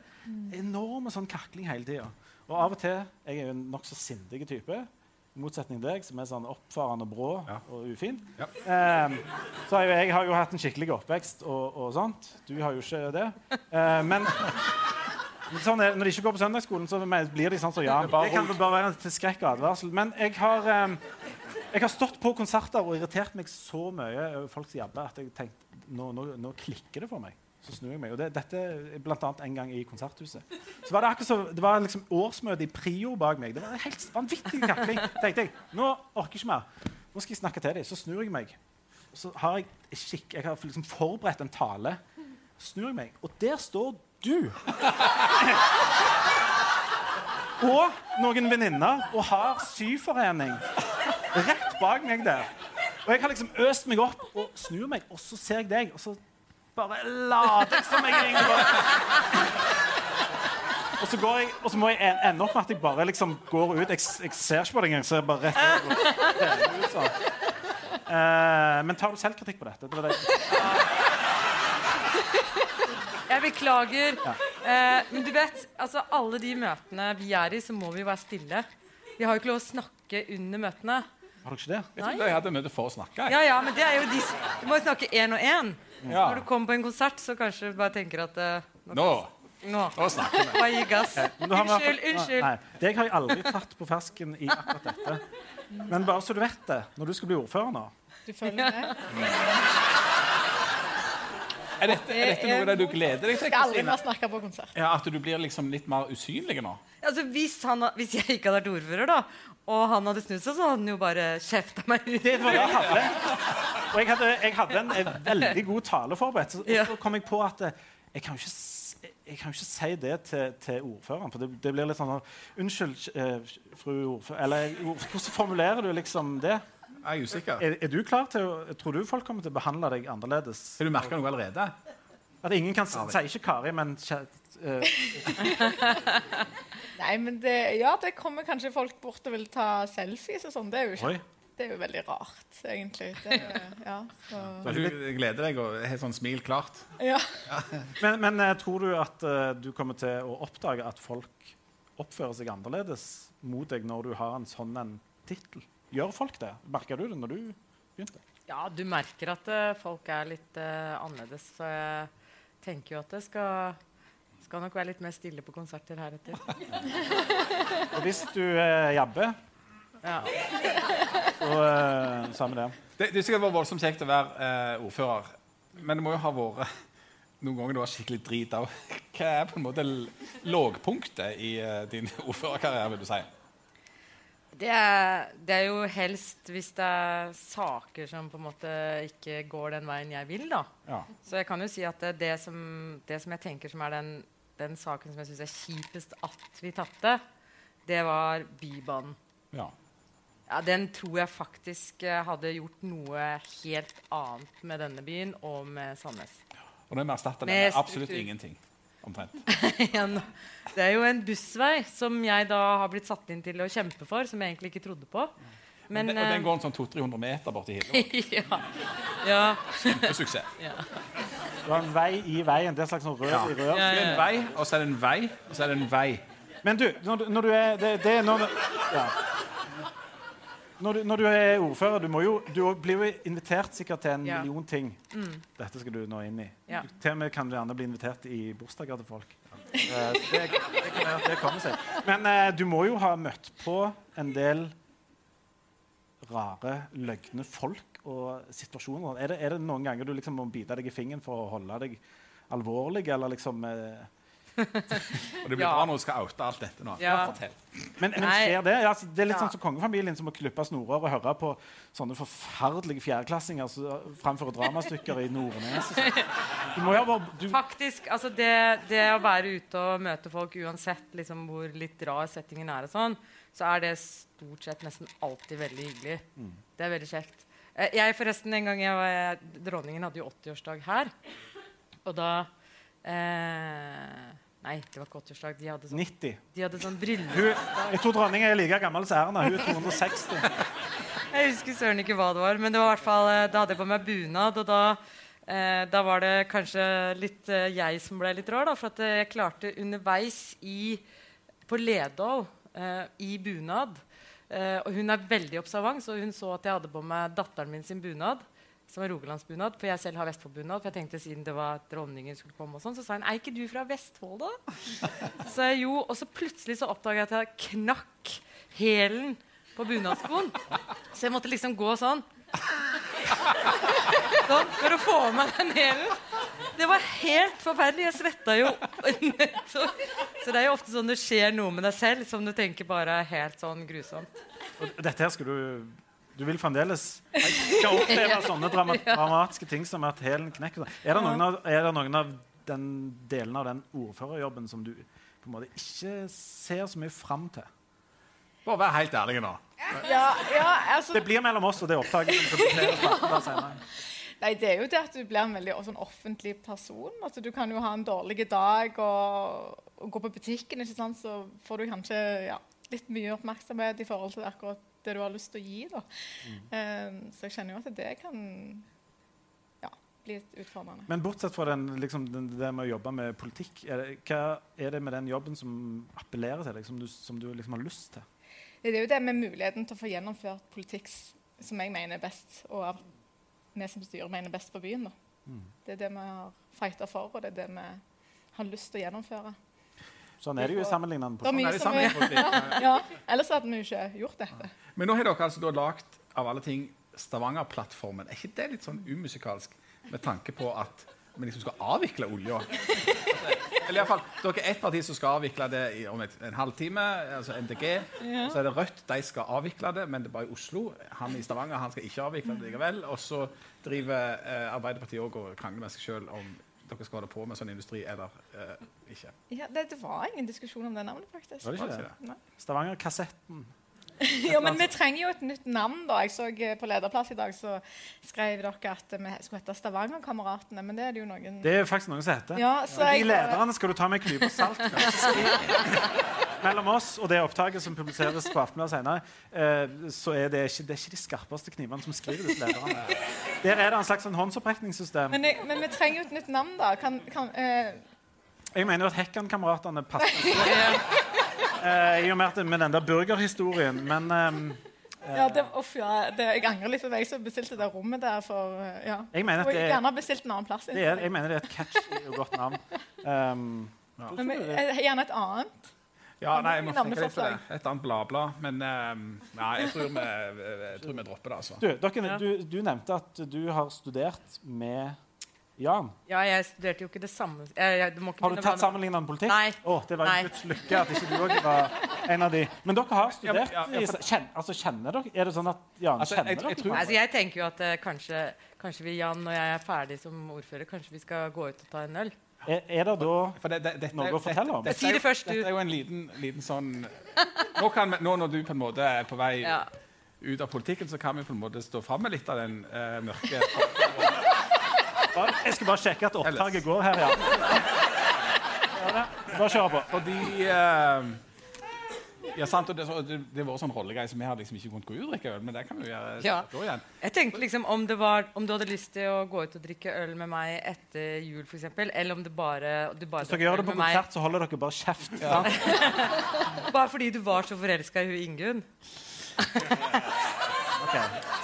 Enorme sånn kakling hele tida. Og av og til Jeg er jo en nokså sindig type. I motsetning til deg, som er sånn oppfarende og brå Ja. og ufin. Ja. Um, så jeg, jeg har jo hatt en skikkelig oppvekst og, og sånt. Du har jo ikke det. Uh, men sånn er, når de ikke går på søndagsskolen, så blir de sånn som Jan. Det er bare Det kan bare være til skrekk og advarsel. Men jeg har, um, jeg har stått på konserter og irritert meg så mye over folk som jabber, at jeg tenkte nå, nå, nå klikker det for meg. Så snur jeg meg. Og det, dette annet en gang i Konserthuset. Så var Det akkurat så, det var liksom årsmøte i Prio bak meg. Det var en helt vanvittig kakling. tenkte jeg, Nå orker jeg ikke mer. Nå skal jeg snakke til dem. Så snur jeg meg. Så har jeg, skikk, jeg har liksom forberedt en tale. Snur jeg meg, og der står du. og noen venninner og har syforening rett bak meg der. Og jeg har liksom øst meg opp og snur meg, og så ser jeg deg, og så bare later jeg som jeg Ingeborg. Og så, går jeg, og så må jeg ende opp med at jeg bare liksom går ut. Jeg, jeg ser ikke på deg engang. så jeg bare rett over. ut sånn. Eh, men tar du selvkritikk på dette? Det var det. Jeg beklager. Eh, men du vet, altså alle de møtene vi er i, så må vi jo være stille. Vi har jo ikke lov å snakke under møtene. Har dere ikke det? Jeg trodde jeg hadde møte for å snakke. jeg. Ja, ja, men det er jo de, Du må jo snakke én og én. Ja. Når du kommer på en konsert, så kanskje du bare tenker at uh, Nå, Nå. nå snakker vi. Bare gi gass. Unnskyld, unnskyld. Nei, deg har jeg aldri tatt på fersken i akkurat dette. Men bare så du vet det, når du skal bli ordfører nå Du følger med? Er dette, er dette noe av det du gleder deg til? Skal aldri mer snakke på konsert. Ja, At du blir liksom litt mer usynlig nå? Altså, hvis, han, hvis jeg ikke hadde vært ordfører, da, og han hadde snudd seg, så hadde han jo bare kjefta meg ut. Det var det jeg hadde. Og jeg hadde, jeg hadde en, en veldig god tale forberedt. Så, så kom jeg på at eh, jeg kan jo ikke, jeg kan jo ikke si det til, til ordføreren. For det, det blir litt sånn Unnskyld, eh, fru ordfører Eller hvordan formulerer du liksom det? Jeg er usikker. Er, er du klar til å Tror du folk kommer til å behandle deg annerledes? Har du merka noe allerede? At ingen kan si ikke Kari, men kjæ- eh, Nei, men det, ja, det kommer kanskje folk bort og vil ta selfies og sånn. Det er jo Oi. det er jo veldig rart, egentlig. Det, ja, du gleder deg og har sånn smil klart? ja. Men, men eh, tror du at uh, du kommer til å oppdage at folk oppfører seg annerledes mot deg når du har en sånn en tittel? Gjør folk det? Merka du det når du begynte? Ja, du merker at uh, folk er litt uh, annerledes. Så jeg tenker jo at det skal, skal nok være litt mer stille på konserter heretter. Og hvis du eh, jabber, Ja. så eh, samme det. Det, det er sikkert vært voldsomt kjekt å være eh, ordfører, men det må jo ha vært noen ganger du var skikkelig drit av. Hva er på en måte lågpunktet i eh, din ordførerkarriere, vil du si? Det er, det er jo helst hvis det er saker som på en måte ikke går den veien jeg vil. da. Ja. Så jeg kan jo si at det, det, som, det som jeg tenker som er den, den saken som jeg syns er kjipest at vi tapte, det var Bybanen. Ja. Ja, Den tror jeg faktisk eh, hadde gjort noe helt annet med denne byen og med Sandnes. Og den er erstatta Med med absolutt ingenting. Omtrent. Det er jo en bussvei som jeg da har blitt satt inn til å kjempe for, som jeg egentlig ikke trodde på. Men, Den, og den eh, går en sånn 200-300 meter borti Hillerød. ja, ja, Kjempesuksess. ja. Du har en vei i veien. Det er en slags sånn rør Ja. i rør. Ja, ja, det en vei, og så er det en vei, og så er det en vei. Men du, når du, når du er det, det er når, ja. Når, du, når du er ordfører, du, må jo, du blir jo invitert sikkert til en Ja. million ting. Mm. Dette skal du nå inn i. Ja. Til og med kan du gjerne bli invitert i bursdager til folk. Eh, det, det kan være at det kommer seg. Men uh, du må jo ha møtt på en del rare, løgne folk og situasjoner. Er det, er det noen ganger du liksom må bite deg i fingeren for å holde deg alvorlig, eller liksom eh, Og det blir Ja. bra når du skal oute alt dette nå. Ja. Men, men skjer det? Altså, det er litt Ja. sånn som kongefamilien som må klippe snorer og høre på sånne forferdelige fjerdeklassinger som framfører dramastykker i Nordnes. Du må jo bare du, Faktisk, altså det, det å være ute og møte folk uansett liksom hvor litt rar settingen er, og sånn, så er det stort sett nesten alltid veldig hyggelig. Det er veldig kjekt. Eh, Jeg forresten, en gang jeg var, Dronningen hadde jo 80-årsdag her. Og da eh, Nei, det var ikke 80-årsdag. De hadde sånn, 90. de hadde sånn bryllup. Hun, jeg tror dronningen er like gammel som Erna. Hun er 260. Jeg husker søren ikke hva det var, men det var hvert fall, eh, da hadde jeg på meg bunad. Og da, eh, da var det kanskje litt eh, jeg som ble litt rar, da, for at eh, jeg klarte underveis i, på Ledål eh, i bunad eh, Og hun er veldig observant, så hun så at jeg hadde på meg datteren min sin bunad. Som var rogalandsbunad, for jeg selv har Vestfoldbunad. For jeg tenkte siden det var dronningen skulle komme og sånn, så sa hun er ikke du fra Vestfold, da? Så jeg jo, og så plutselig så oppdaga jeg at jeg knakk hælen på bunadskoen. Så jeg måtte liksom gå sånn. Sånn, for å få av meg den hælen. Det var helt forferdelig. Jeg svetta jo. Så, så det er jo ofte sånn det skjer noe med deg selv som du tenker bare er helt sånn grusomt. Og dette her skulle du Du vil fremdeles skal oppleve sånne drama, dramatiske ting som at hælen knekker. Er det, noen av, er det noen av den delen av den ordførerjobben som du på en måte ikke ser så mye fram til? Bare vær helt ærlig nå. Ja, ja, altså, Det blir mellom oss og det opptaket. nei, det er jo det at du blir en veldig sånn, offentlig person. Altså, du kan jo ha en dårlig dag og, og gå på butikken, ikke sant? så får du kanskje ja, litt mye oppmerksomhet i forhold til akkurat det du har lyst til å gi. Da. Mm. så jeg kjenner jo at det kan ja, bli litt utfordrende. Men bortsett fra den, liksom, den, det med å jobbe med politikk, er det, hva er det med den jobben som appellerer til deg, som du, som du liksom har lyst til? Det er jo det med muligheten til å få gjennomført politikk som jeg mener er best, og vi som styrer mener er best for byen. Da. Mm. Det er det vi har fighta for, og det er det vi har lyst til å gjennomføre. Sånn er det jo i sammenlignende politikk. politikk. ja, ellers hadde vi jo ikke gjort dette. Men nå har dere altså lagd av alle ting Stavanger-plattformen. Er ikke det litt sånn umusikalsk med tanke på at vi liksom skal avvikle olja? Eller i hvert fall, Dere er ett parti som skal avvikle det i, om et, en halvtime. altså MDG. Så er det Rødt. De skal avvikle det, men det er bare i Oslo. Han i Stavanger han skal ikke avvikle det likevel. Og så driver eh, Arbeiderpartiet òg og krangler med seg sjøl om dere skal holde på med sånn industri eller eh, ikke. Ja, det, det var ingen diskusjon om det navnet, faktisk. Var det ikke det? Nei. Stavanger-kassetten. Ja, men vi trenger jo et nytt navn. da. Jeg så eh, På lederplass i dag så skrev dere at vi skulle hete Stavangerkameratene, men det er det jo noen Det er faktisk noen som heter. Ja, så De jeg- lederne skal du ta med en klype salt. Mellom oss og det opptaket som publiseres på Aftenbladet senere, eh, så er det, ikke, det er ikke de skarpeste knivene som skriver disse lederne. Der er det en slags sånn håndsopprekningssystem. men, jeg, men vi trenger jo et nytt navn, da. Kan, kan, eh, Jeg mener jo at Hekkan-kameratene passer. Eh, I og med, at, med den der burgerhistorien. Men eh, Ja, det, uff, ja, det, jeg angrer litt på meg som bestilte det rommet der. for, eh, ja. Jeg mener at det, jeg er- gjerne bestilt en annen plass. Det er, jeg mener det er et catchy og godt navn. Um, Men vi- jeg har gjerne et annet. Ja, nei, jeg må tenke litt på det. Et annet bla-bla. Men um, nei, jeg tror vi, jeg tror vi dropper det, altså. du, dere, du, du nevnte at du har studert med Jan. Ja, jeg studerte jo ikke det samme jeg, jeg, det må ikke Har du tatt sammenlignende politikk? Nei. Å, det var Nei. en Guds lykke at ikke du òg var en av de. Men dere har studert Ja, ja, ja, for- kjen, altså, Kjenner dere Er det sånn at Jan Altså, kjenner jeg- dere? jeg tror- Nei, altså, jeg tenker jo at uh, kanskje, kanskje vi, Jan, når jeg er ferdig som ordfører, kanskje vi skal gå ut og ta en øl? Er, er det da For det, det, dette, Noe å fortelle om? Dette, Si det dette, er jo- først, du. Dette er jo en liten, liten sånn nå, kan vi, nå når du på en måte er på vei Ja. ut av politikken, så kan vi på en måte stå fram med litt av den uh, mørke Jeg skal bare sjekke at opptaket går her, ja. Ja. Bare kjør på. Fordi eh, Ja, sant, og det, så- det, det var sånn rollegreie, så vi hadde liksom ikke kunnet gå ut og drikke øl, men det kan vi jo gjøre Ja. da igjen. Jeg tenkte liksom om, det var, om du hadde lyst til å gå ut og drikke øl med meg etter jul, f.eks., eller om det bare, du bare Hvis dere gjør det på øl med meg konsert, så holder dere bare kjeft. sant? bare fordi du var så forelska i hun Ingunn. Ok.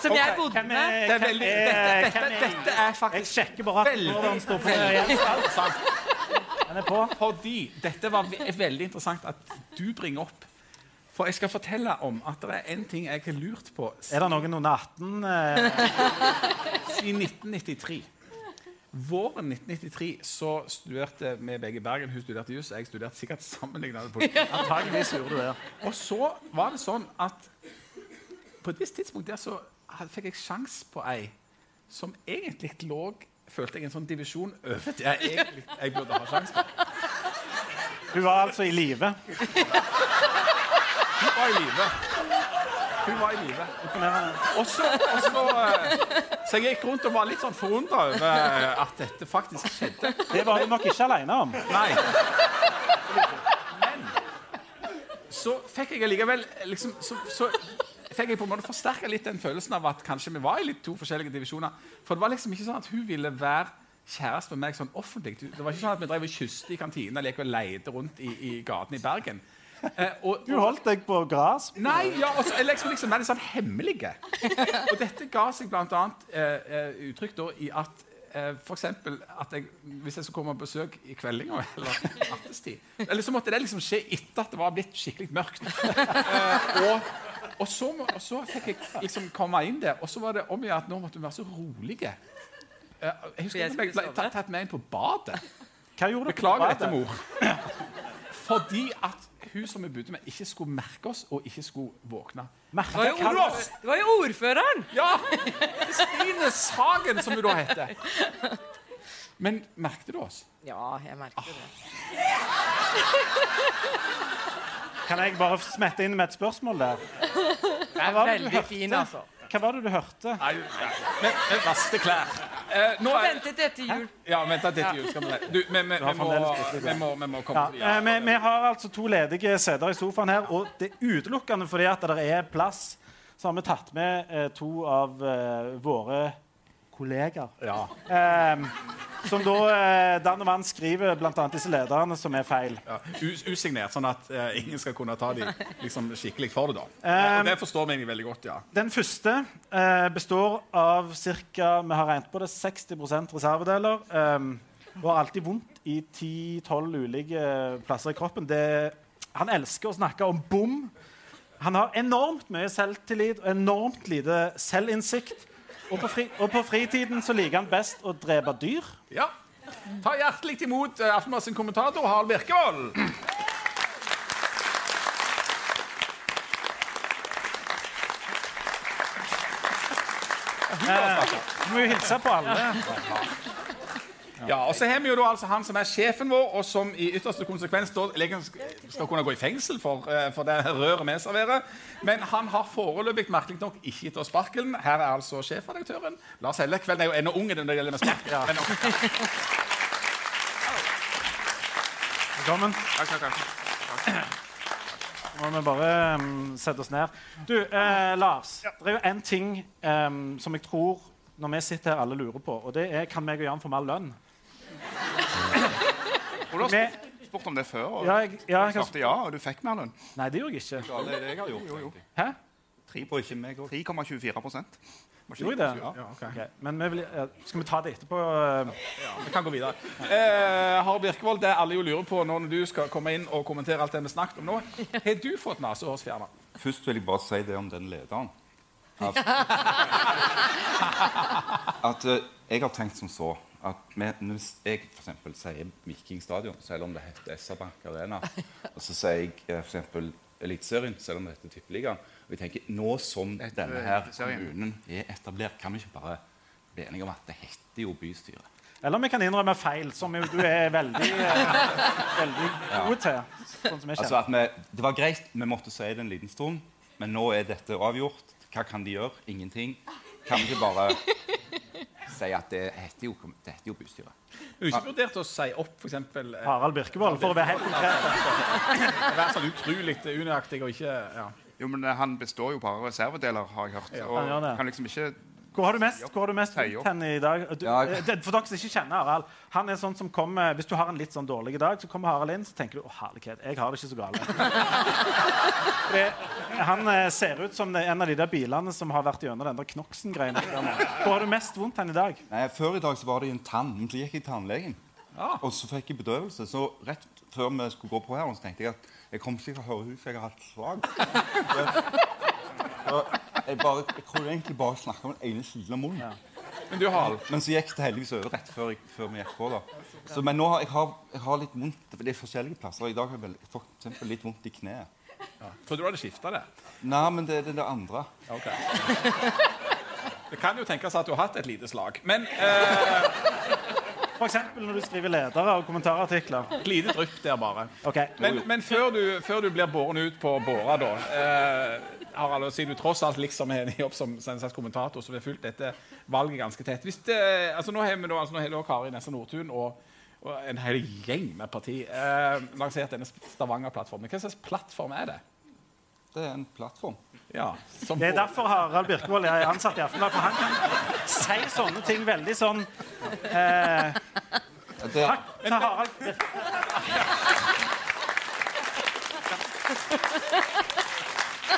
Som okay. jeg bodde med. Det er veldig, dette, dette, dette, er dette er Jeg faktisk sjekker bare Veldig, hvordan står på på. Fordi dette var ve veldig interessant at du bringer opp. For jeg skal fortelle om at det er en ting jeg har lurt på Er det noen under 18? Eh, siden 1993. Våren 1993 så studerte vi begge i Bergen. Hun studerte jus, jeg studerte sikkert sammenlignende politikk. antageligvis gjorde du det. Og så var det sånn at på et visst tidspunkt der så fikk jeg sjans på ei som egentlig lå Følte jeg en sånn divisjon over det jeg egentlig jeg burde ha sjans på. Hun var altså i live. Hun var i live. Hun var i live. Også, Og så, så, eh, jeg gikk rundt og var litt sånn forundra over eh, at dette faktisk skjedde. Det var du nok ikke alene om. Nei. Men så fikk jeg allikevel liksom, så, så fikk jeg på en måte forsterka litt den følelsen av at kanskje vi var i litt to forskjellige divisjoner. For det var liksom ikke sånn at hun ville være kjæreste med meg sånn offentlig. Det var ikke sånn at vi drev og kysset i kantina og leide rundt i, i gatene i Bergen. Eh, og, Du holdt deg på gras. Nei, ja, og så- liksom, liksom det sånn hemmelige. Og dette ga seg bl.a. Eh, eh, uttrykk da i at eh, eksempel at jeg, hvis jeg skulle komme på besøk i kveldinga eller nattestid eller Så måtte det liksom skje etter at det var blitt skikkelig mørkt. Eh, og, og, så, må- og så fikk jeg liksom komme inn der, og så var det om å gjøre at nå måtte vi være så rolige. Eh, jeg husker jeg ble tatt, tatt med inn på badet. Hva gjorde? Beklager dette, mor. Fordi at hun som vi bodde med, ikke skulle merke oss og ikke skulle våkne. Merke Det var jo, det var jo ordføreren! Ja! Kristine Sagen, som hun da heter. Men merket du oss? Ja, jeg merket det. Kan jeg bare smette inn med et spørsmål der? Det er var det du veldig hørte? fin, altså. Hva var det du hørte? Nei, nei. Men, men vaske klær. Eh, nå er, Ventet etter jul. ja, vent da, dette jul skal vi Du, vi, vi, vi, må, fremdeles litt, litt. vi, må, vi må komme Ja, på eh, vi, vi har altså to ledige seter i sofaen her, og det er utelukkende fordi at det er plass. Så har vi tatt med eh, to av eh, våre kollegaer. Ja. Eh, som da eh, Dan og vann skriver bl.a. disse lederne som er feil. Ja, usignert, sånn at eh, ingen skal kunne ta de liksom, skikkelig for det. da. Um, Og det forstår vi egentlig veldig godt. ja. Den første eh, består av ca. Vi har regnet på det 60 reservedeler. Um, og har alltid vondt i 10-12 ulike plasser i kroppen. Det, han elsker å snakke om bom. Han har enormt mye selvtillit og enormt lite selvinnsikt. Og på, fri, og på fritiden så liker han best å drepe dyr. Ja. Ta hjertelig imot uh, Aftenbladets kommentator Harald Birkevold. Du må jo hilse på alle. Ja, og så har vi jo da altså han som er sjefen vår, og som i ytterste konsekvens da skal kunne gå i fengsel for, eh, for det røret vi serverer. Men han har foreløpig merkelig nok ikke gitt oss sparkelen. Her er altså sjefredaktøren. Lars Hellekveld er jo ennå ung når det gjelder med spark. Men, Velkommen. Nå må vi bare um, sette oss ned. Du, eh, Lars. Det er jo én ting um, som jeg tror når vi sitter her alle lurer på, og det er kan meg og Jan få mer lønn? Og du har spurt, om det før, og Ja, jeg, ja, jeg svarte ja, og du fikk mer lønn. Nei, det gjorde jeg ikke. Ja, det er det jeg har gjort. Hæ? 3,24 Gjorde jeg det? Ja, okay. Okay. Men vi vil, skal vi ta det etterpå? Ja, Vi kan gå videre. Eh, Harald Birkevold, det alle jo lurer på nå når du skal komme inn og kommentere alt det vi snakket om nå, har du fått nesehårsfjerner? Først vil jeg bare si det om den lederen. At, at eh, jeg har tenkt som så at vi, hvis jeg for eksempel sier Viking Stadion, selv om det heter SR-Bank Arena, og så sier jeg f.eks. for eksempel Eliteserien, selv om det heter Tippeligaen jeg tenker, Nå som denne her kommunen er etablert, kan vi ikke bare bli enige om at det heter jo bystyret? Eller vi kan innrømme feil, som jo du er veldig, eh, veldig god til. Sånn som jeg Altså at vi, Det var greit, vi måtte si det en liten stund, men nå er dette avgjort. Hva kan de gjøre? Ingenting. Kan vi ikke bare si at det heter jo, det heter jo bystyret? Du har ikke vurdert å si opp for eksempel, eh, Harald Birkevold, for å være helt konkret. være sånn utrolig unøyaktig og ikke ja. Jo, men eh, Han består jo bare av reservedeler, har jeg hørt. han gjør det. Og kan liksom ikke Hvor har du mest, hvor har du mest i dag? Du, Ja. eh, det- for dere som ikke kjenner Harald, han er sånn som kommer, Hvis du har en litt sånn dårlig dag, så kommer Harald inn så tenker du å herlighet, jeg har det ikke så galt. Han eh, ser ut som en av de der bilene som har vært gjennom den der Knoksen-greiene. Hvor har du mest vondt hen i dag? Nei, Før i dag så var det i en tann, men så gikk jeg til tannlegen. Ja. Og så fikk jeg bedøvelse. Så rett før vi skulle gå på her, så tenkte jeg at jeg kom ikke til å høre for jeg har hatt slag. Jeg, bare, jeg kunne egentlig bare snakke om den ene siden av munnen. Men du, har Men så gikk det heldigvis over rett før, jeg, før vi gikk på. da. Så, men nå har jeg, har, jeg har litt vondt Det er forskjellige plasser. I dag har jeg vel- for eksempel litt vondt i kneet. trodde du hadde skifta det? Nei, men det er det, det andre. Ok. Det kan jo tenkes at du har hatt et lite slag. Men eh, Eksempel når du skriver ledere og kommentarartikler. et lite drypp der, bare. Okay. Men, men før, du, før du blir båren ut på båra, da eh, Harald, og siden du tross alt liksom er en jobb som, som en slags kommentator, så vi har fulgt dette valget ganske tett Hvis det, altså Nå har vi da, altså nå har da Kari Nessa Nordtun og, og en hel gjeng med parti eh, lansert denne Stavanger-plattformen. Hva slags plattform er det? Det er en plattform. Ja, som Det er derfor Harald Birkevold er ansatt i Aftenbladet. For han kan si sånne ting veldig sånn eh, Det, Takk til Harald Birkevold.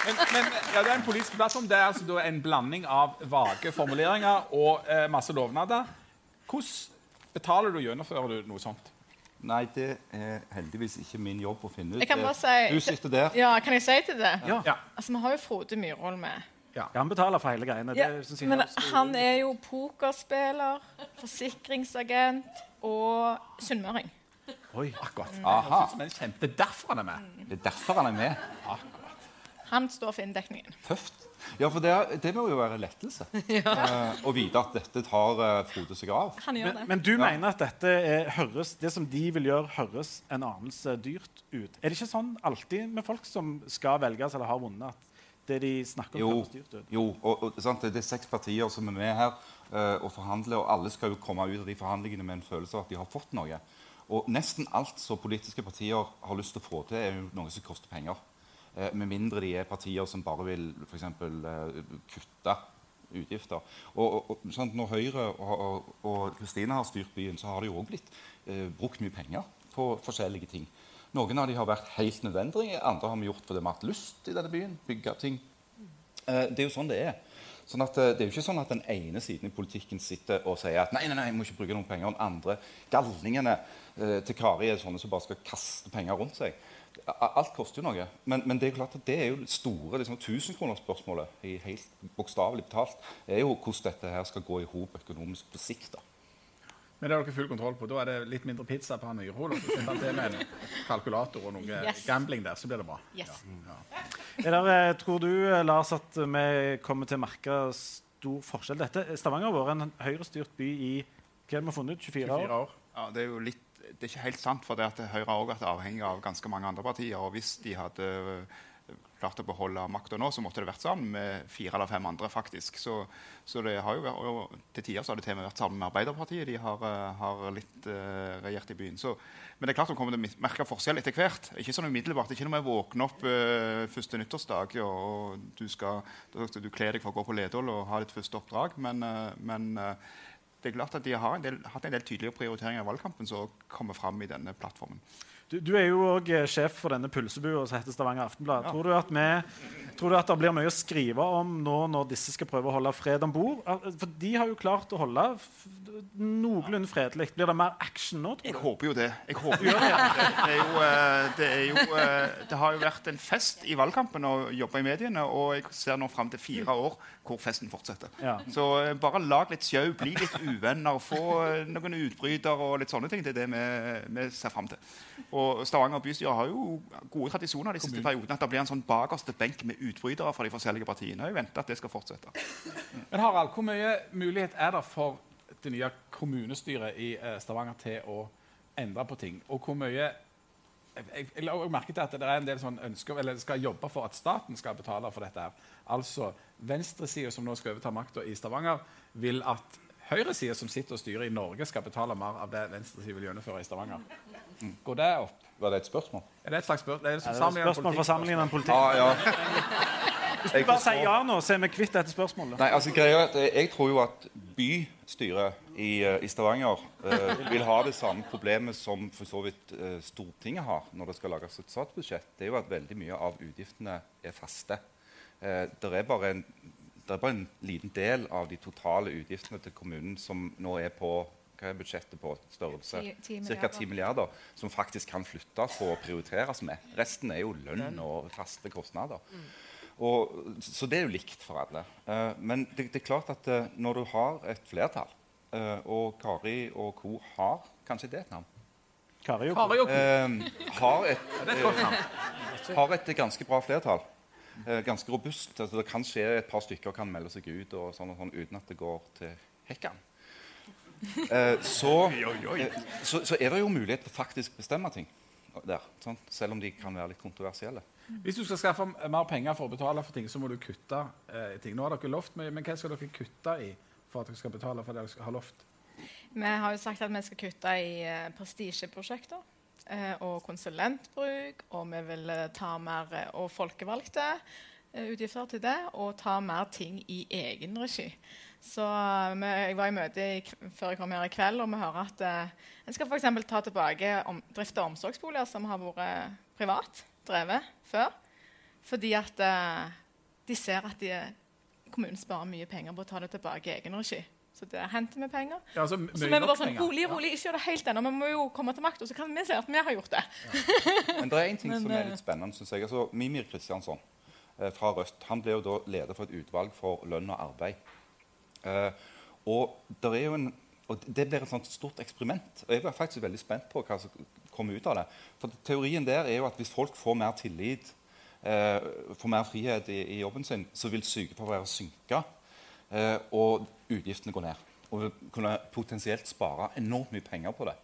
Men, men ja, det er en politisk plattform. Det er altså da en blanding av vage formuleringer og eh, masse lovnader. Hvordan betaler du og gjennomfører du noe sånt? Nei, det er heldigvis ikke min jobb å finne ut. Jeg kan bare si, Du sitter der. Ja, Kan jeg si til det? Ja. Ja. Altså, Vi har jo Frode Myhrvold med. Ja, han betaler for hele greiene. Det Ja, synes jeg men han er jo pokerspiller, forsikringsagent og sunnmøring. Oi. Akkurat. Aha. Det er derfor han er med. Det er derfor han er med. Han står for inndekningen. Tøft. Ja, for det, det må jo være lettelse. Eh, å vite at dette tar eh, Frode seg av. Han gjør Men, det. men du mener at dette er, høres, det som de vil gjøre, høres en anelse dyrt ut? Er det ikke sånn alltid med folk som skal velges eller har vunnet, at det de snakker om, Jo, høres dyrt ut? jo og, og, sant? Det er seks partier som er med her eh, og forhandler, og alle skal jo komme ut av de forhandlingene med en følelse av at de har fått noe. Og nesten alt som politiske partier har lyst til å få til, er jo noe som koster penger. Eh, med mindre de er partier som bare vil for eksempel, eh, kutte utgifter. Og, og, sant? Når Høyre og, Kristine har styrt byen, så har jo òg blitt eh, brukt mye penger på forskjellige ting. Noen av de har vært helt nødvendige, andre har vi gjort fordi vi har hatt lyst i denne byen. bygge ting. Eh, det er jo sånn det er. Sånn at, eh, det er jo ikke sånn at den ene siden i politikken sitter og sier at nei, nei, nei, jeg må ikke bruke noen penger. Og den andre galningene eh, til Kari er sånne som bare skal kaste penger rundt seg. Alt koster jo noe. Men, men det er jo klart at det er jo store liksom, tusenkronersspørsmålet i helt bokstavelig talt, er jo hvordan dette her skal gå i hop økonomisk på sikt. da. Men det har dere full kontroll på. Da er det litt mindre pizza på han Myhrvold. og så sitter han til med en kalkulator og noe Yes. gambling der, så blir det bra. Yes. Er der, eh, tror du, eh, Lars, at vi kommer til å merke stor forskjell? Dette, Stavanger har vært en høyrestyrt by i hva har vi funnet ut, 24 år? 24 år. Ja, det er jo litt det er ikke helt sant, for det at Høyre har også vært avhengig av ganske mange andre partier. og Hvis de hadde øh, klart å beholde makta nå, så måtte det vært sammen med fire eller fem andre. faktisk. Så, så det har jo vært, Til tider så har det til og med vært sammen med Arbeiderpartiet. De har, øh, har litt uh, regjert i byen. Så, men det er klart de kommer til å merke forskjell etter hvert. Ikke sånn umiddelbart. Ikke når vi våkner opp uh, første nyttårsdag og, og du, skal, du, kler deg for å gå på Ledål og ha ditt første oppdrag. Men, uh, men det er klart at De har en del, hatt en del tydelige prioriteringer i valgkampen som kommer fram i denne plattformen. Du, du er jo òg sjef for denne pølsebua som heter Stavanger Aftenblad. Tror, du at vi, tror du at det blir mye å skrive om nå når disse skal prøve å holde fred om bord? For de har jo klart å holde noenlunde fredelig. Blir det mer action nå, Jeg tror du? håper jo det. Jeg håper jo det. Det, er jo, eh, det, er jo, eh, det har jo vært en fest i valgkampen å jobbe i mediene, og jeg ser nå fram til fire år hvor festen fortsetter. Ja. Så eh, bare lag litt sjau, bli litt uvenner, få noen utbryter og litt sånne ting. Det er det vi, vi ser fram til. Og Stavanger bystyre har jo gode tradisjoner de siste periodene. At det blir en sånn bakerste benk med utbrytere fra de forskjellige partiene. Jeg venter at det skal fortsette. Men Harald, hvor mye mulighet er det for det nye kommunestyret i eh, Stavanger til å endre på ting? Og hvor mye jeg, jeg, jeg la også merke til at det er en del som ønsker, eller skal jobbe for at staten skal betale for dette. her. Altså, Venstresida, som nå skal overta makta i Stavanger, vil at høyresida, som sitter og styrer i Norge, skal betale mer av det venstresida vil gjennomføre i Stavanger. Går det opp? Var det et spørsmål? Er det et slags spørsmål? Det er et Er det et spørsmål for politikk- en politikk? Ja, ja. Hvis du bare sier ja nå, så er vi kvitt dette spørsmålet. Nei, altså greia er at jeg, jeg tror jo at bystyret i, eh, i Stavanger eh, vil ha det samme problemet som for så vidt eh, Stortinget har når det skal lages et statsbudsjett. Det er jo at veldig mye av utgiftene er faste. Eh, det er bare en det er bare en liten del av de totale utgiftene til kommunen som nå er på hva er budsjettet på størrelse? Ca. 10 milliarder. Som faktisk kan flyttes på og prioriteres med. Resten er jo lønn og faste kostnader. Og, så det er jo likt for alle. Eh, men det, det er klart at eh, når du har et flertall, eh, og Kari og co. har Kanskje det et navn? Kari og co. Eh, har, et, eh, har et ganske bra flertall. Eh, ganske robust. Altså, det kan skje et par stykker kan melde seg ut og sånn og sånn, uten at det går til hekken. Eh, så, eh, så, så er det jo mulighet til faktisk bestemme ting der. Sant? Selv om de kan være litt kontroversielle. Hvis du skal skaffe mer penger for å betale for ting, så må du kutte eh, ting. Nå har dere lovt mye, men hva skal dere kutte i for at dere skal betale for det dere skal ha lovt? Vi har jo sagt at vi skal kutte i eh, prestisjeprosjekter eh, og konsulentbruk. Og vi vil ta mer og folkevalgte utgifter til det, og ta mer ting i egen regi. Så eh, vi, Jeg var i møte i, før jeg kom her i kveld, og vi hører at eh, en skal f.eks. ta tilbake om, drift av omsorgsboliger som har vært eh, privat drevet før. Fordi at eh, de ser at de, kommunen sparer mye penger på å ta det tilbake i egen regi. Så der henter vi penger. Ja, altså, Så vi bare sånn, rolig, rolig, ikke gjør det helt ennå. Vi må jo komme til makta, så kan vi se at vi har gjort det. Men det er en ting Men, som er eh, litt spennende. Synes jeg. Altså, Mimir Kristiansson eh, fra Rødt han ble jo da leder for et utvalg for lønn og arbeid. Eh, og en, og det blir et sånt stort eksperiment. og Jeg var faktisk veldig spent på hva som kommer ut av det. For Teorien der er jo at hvis folk får mer tillit, eh, får mer frihet i, i jobben sin, så vil sykefraværet synke. Eh, og utgiftene går ned. Og vil kunne potensielt spare enormt mye penger på det.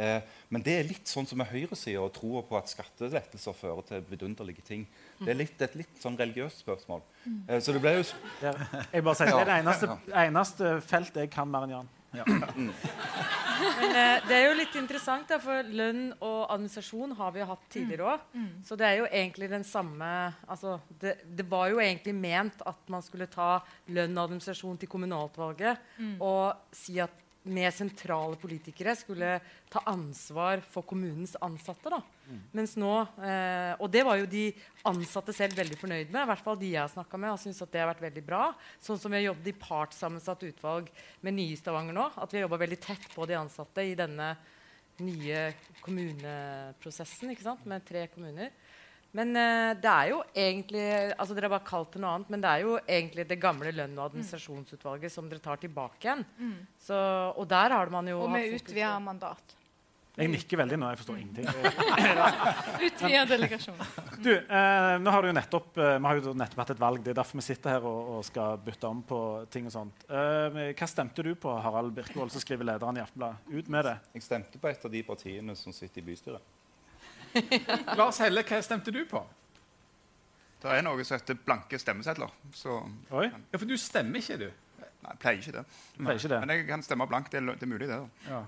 Eh, men det er litt sånn som med høyresida og troa på at skattelettelser fører til vidunderlige ting. Det er litt, et litt sånn religiøst spørsmål. Eh, så det ble jo Ja. Jeg bare sier, Det er det eneste, eneste feltet jeg kan mer enn Jan. Men eh, det er jo litt interessant, da, for lønn og administrasjon har vi jo hatt tidligere òg. Så det er jo egentlig den samme altså, det, det var jo egentlig ment at man skulle ta lønn og administrasjon til kommunalutvalget og si at med sentrale politikere skulle ta ansvar for kommunens ansatte. da. Mens nå, eh, Og det var jo de ansatte selv veldig fornøyd med. i hvert fall de jeg har snakket med, har syntes at det har vært veldig bra. Sånn som vi har jobbet i partssammensatt utvalg med nye Stavanger nå. At vi har jobba veldig tett på de ansatte i denne nye kommuneprosessen ikke sant? med tre kommuner. Men uh, det er jo egentlig altså Dere har bare kalt det noe annet, men det er jo egentlig det gamle lønn- og administrasjonsutvalget som dere tar tilbake igjen. Så, og der har man jo Og med utvider mandat. Jeg nikker veldig nå. Jeg forstår ingenting. Utvida delegasjon. Du, eh, nå har du jo nettopp, eh, Vi har jo nettopp hatt et valg. Det er derfor vi sitter her og, og skal bytte om på ting og sånt. Eh, hva stemte du på, Harald Birkevold, som skriver lederen i Aftenbladet? Ut med det. Jeg stemte på et av de partiene som sitter i bystyret. Lars Helle, hva stemte du på? Det er noe som heter blanke stemmesedler. Så Oi, Ja, For du stemmer ikke, du. nei, jeg pleier ikke det. pleier ikke det. Men jeg kan stemme blankt. Det er, det er mulig, det. da. Ja.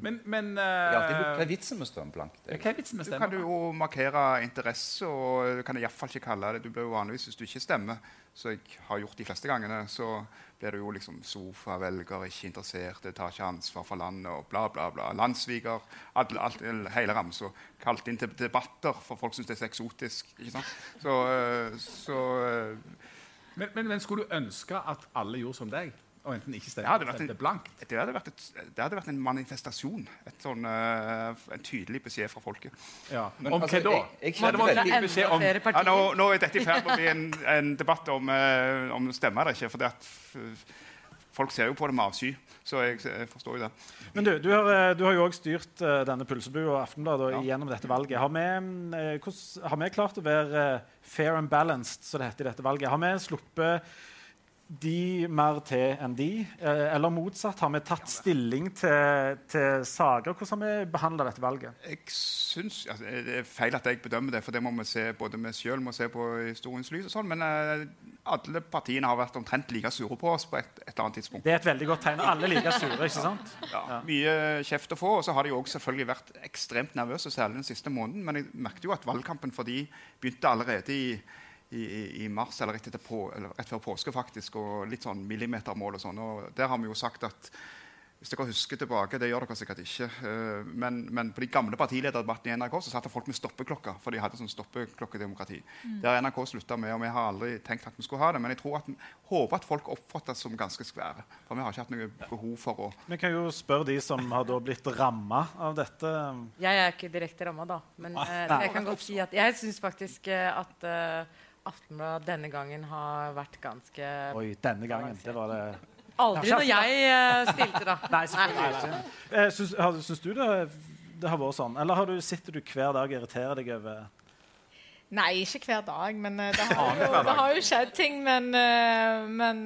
Men, men uh, har alltid Hva eh, er vitsen med å stemme blankt? Hva er vitsen med Du kan du jo markere interesse, og du kan fall ikke kalle det Du blir jo vanligvis, hvis du ikke stemmer, som jeg har gjort de fleste gangene, så blir du jo liksom sofavelger, ikke interessert, tar ikke ansvar for landet og bla, bla, bla. Landssviker, alt, alt, hele ramsa. Kalt inn til debatter, for folk syns det er så eksotisk. ikke sant? Så, eh, så eh, Men, men, men skulle du ønske at alle gjorde som deg, og enten ikke Det stemte, vært en- blankt? det hadde, vært et, det hadde vært en manifestasjon. Et sånn, uh, en tydelig beskjed fra folket. Ja. Men, om altså, hva da? jeg- jeg det var en beskjed om Ja, nå, nå er dette i ferd med å bli en, en debatt om, uh, om stemmer eller ikke. For det at, Uh, folk ser jo på det med avsky. Så jeg, jeg forstår jo det. Men du, du har, eh, du har jo òg styrt uh, denne Pølsebua og Aftenbladet Ja. gjennom dette valget. Har vi, uh, hvordan, har vi klart å være uh, fair and balanced, som det heter i dette valget? Har vi sluppet de mer til enn de? Eh, eller motsatt? Har vi tatt stilling til, til saker? Hvordan har vi behandla dette valget? Jeg synes, altså, Det er feil at jeg bedømmer det, for det må vi se, både vi sjøl må se på historiens lys. og sånn, Men uh, alle partiene har vært omtrent like sure på oss på et, et eller annet tidspunkt. Det er et veldig godt tegn. Alle er like sure, ikke sant? Ja, mye kjeft å få. Og så har de jo selvfølgelig vært ekstremt nervøse, særlig den siste måneden. Men jeg merket jo at valgkampen for de begynte allerede i, i, i- i mars, eller rett, etterpå, eller rett før påske, faktisk. Og litt sånn millimetermål og sånn. Og der har vi jo sagt at hvis dere husker tilbake, det gjør dere sikkert ikke, eh, men, men på de gamle partilederdebattene i NRK så satt det folk med stoppeklokker, for de hadde sånn stoppeklokkedemokrati. Det har NRK slutta med, og vi har aldri tenkt at vi skulle ha det. Men jeg tror at, håper at folk oppfatter oss som ganske skvære. For vi har ikke hatt noe behov for å Vi kan jo spørre de som har da blitt ramma av dette. Jeg er ikke direkte ramma, da. Men eh, jeg kan godt si at jeg syns faktisk eh, at eh, Aftenbladet denne gangen har vært ganske Oi, denne gangen. Det var det Aldri når jeg eh, stilte, da. Nei, selvfølgelig ikke. Eh, Syns, syns du det, det har vært sånn? Eller har du, sitter du hver dag og irriterer deg over Nei, ikke hver dag, men eh, det har, jo, det har jo skjedd ting. Men, men,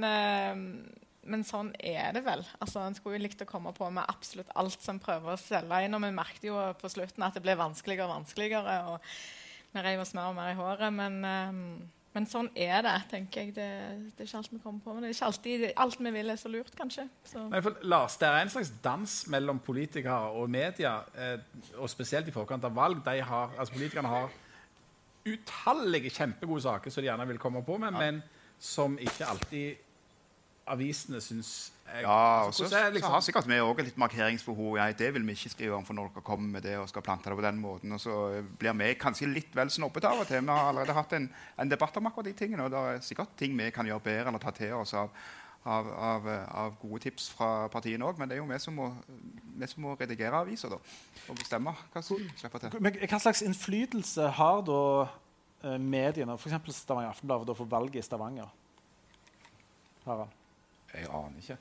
men sånn er det vel. Altså, En skulle jo likt å komme på med absolutt alt som prøver å selge inn. Og vi merket jo på slutten at det ble vanskeligere og vanskeligere. og Vi reiv oss mer og mer i håret. Men, eh, men sånn er det, tenker jeg. Det, det er ikke alt vi kommer på. Men det er ikke alltid alt vi vil er så lurt, kanskje. Så. Nei, for Lars, Det er en slags dans mellom politikere og media, eh, og spesielt i forkant av valg. De har, altså Politikerne har utallige kjempegode saker som de gjerne vil komme på med, men som ikke alltid avisene syns Ja, altså, så, er så liksom- har sikkert vi òg litt markeringsbehov. Ja, det vil vi ikke skrive om for når dere kommer med det og skal plante det på den måten. Og så blir vi kanskje litt vel snobbete av og til. Vi har allerede hatt en, en debatt om akkurat de tingene, og det er sikkert ting vi kan gjøre bedre eller ta til oss av, av, av, av gode tips fra partiene òg. Men det er jo vi som må, vi som må redigere aviser da, og bestemme hva som slipper til. Men Hva slags innflytelse har da eh, mediene, f.eks. Stavanger Aftenblad, for valget i Stavanger? Harald? Jeg aner ikke.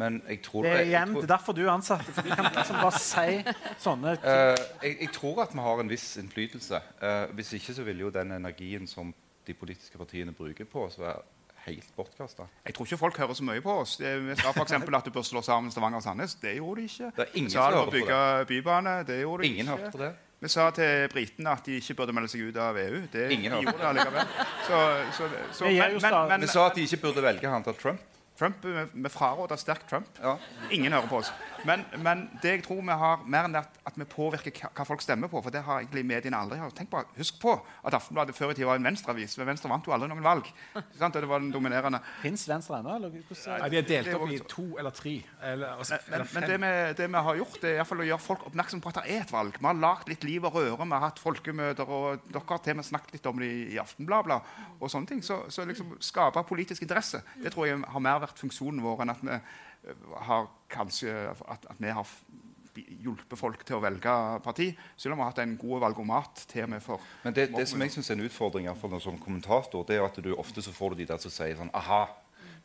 Men jeg tror Det er, igjen, tror- det er derfor du er ansatt. For du kan liksom bare si sånne ting. Eh, jeg, jeg tror at vi har en viss innflytelse. Uh, hvis ikke så ville jo den energien som de politiske partiene bruker på oss, være helt bortkasta. Jeg tror ikke folk hører så mye på oss. Vi sa f.eks. at du bør slå sammen Stavanger og Sandnes. Det gjorde de ikke. Det er ingen sa som det hører å på bygge bybane. Det gjorde de Ingen ikke. hørte det. Vi sa til britene at de ikke burde melde seg ut av EU. Det Ingen de gjorde det allikevel. Så, så, så, Vi men, men, men Vi sa at de ikke burde velge han til Trump. Trump, vi, fraråder sterkt Trump. Ja. Ingen hører på oss. Men, men det jeg tror vi har mer enn at, at vi påvirker hva, folk stemmer på. For det har egentlig mediene aldri hatt. Tenk på, Husk på at Aftenbladet før i tida var en venstreavis. Men Venstre vant jo aldri noen valg. Ikke sant? Det var den dominerende. Fins Venstre ennå? eller Nei, de er delt opp i to eller tre. Eller, altså, Men, eller men det, vi, det vi har gjort, det er i hvert fall å gjøre folk oppmerksom på at det er et valg. Vi har lagd litt liv og røre, vi har hatt folkemøter, og dere har til og med snakket litt om det i, i Aftenbladet. og sånne ting. Så, så liksom skape politisk interesse, det tror jeg har mer vært funksjonen vår enn at vi har kanskje at, at vi har hjulpet folk til å velge parti, selv om vi har hatt en god valgomat til og med for Men det, det som jeg synes er en utfordring for hvert som kommentator, det er at du ofte så får du de der som sier sånn Aha,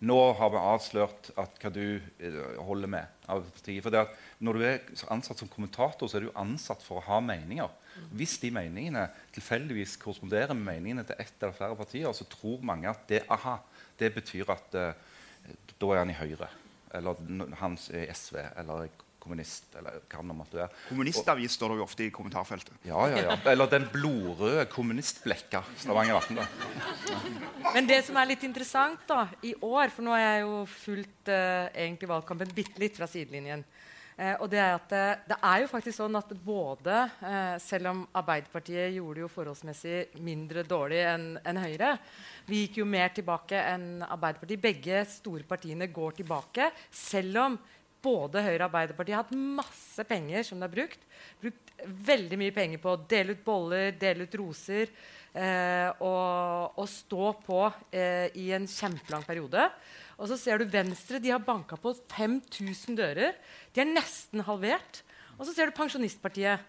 nå har vi avslørt at hva du eh, holder med av partiet. For det at når du er ansatt som kommentator, så er du ansatt for å ha meninger. Hvis de meningene tilfeldigvis korresponderer med meningene til ett eller flere partier, så tror mange at det, aha, det betyr at uh, da er han i Høyre. Eller hans i SV. Eller kommunist. Eller hva det måtte være. Kommunistavis står det jo ofte i kommentarfeltet. Ja, ja, ja. Eller den blodrøde kommunistblekka Stavanger Aftenblad. Men det som er litt interessant da, i år For nå har jeg jo fulgt eh, egentlig valgkampen bitte litt fra sidelinjen. Eh, og det er at det, det, er jo faktisk sånn at både eh, Selv om Arbeiderpartiet gjorde jo forholdsmessig mindre dårlig enn en Høyre Vi gikk jo mer tilbake enn Arbeiderpartiet. Begge store partiene går tilbake. Selv om både Høyre og Arbeiderpartiet har hatt masse penger som det har brukt. Brukt veldig mye penger på å dele ut boller, dele ut roser. Eh, og, og, stå på eh, i en kjempelang periode. Og så ser du Venstre. De har banka på 5000 dører. De er nesten halvert. Og så ser du Pensjonistpartiet.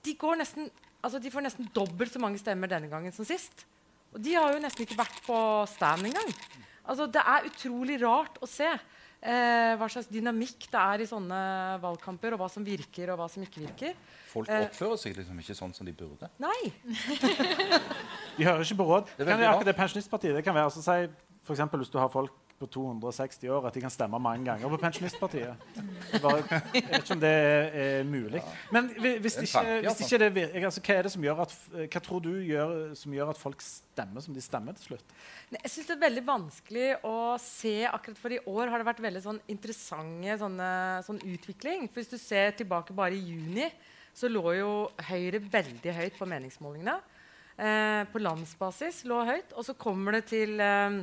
De, nesten, altså de, får nesten dobbelt så mange stemmer denne gangen som sist. Og de har jo nesten ikke vært på stand engang. Altså, det er utrolig rart å se eh, hva slags dynamikk det er i sånne valgkamper, og hva som virker og hva som ikke virker. Folk eh, oppfører seg liksom ikke sånn som de burde. Nei. de hører ikke på råd. Det, kan være akkurat det Pensjonistpartiet. Det kan være å si, for eksempel, Hvis du har folk på 260 år at de kan stemme mange ganger på Pensjonistpartiet. Bare, jeg vet ikke om det er, er mulig. Men hvis, ikke, hvis ikke det virker, altså, hva er det som gjør at, hva tror du gjør, som gjør at folk stemmer som de stemmer til slutt? Jeg synes Det er veldig vanskelig å se akkurat for i år har det vært veldig sånn interessante sånne, sånn utvikling. For Hvis du ser tilbake bare i juni, så lå jo Høyre veldig høyt på meningsmålingene. Eh, på landsbasis lå høyt. Og så kommer det til eh,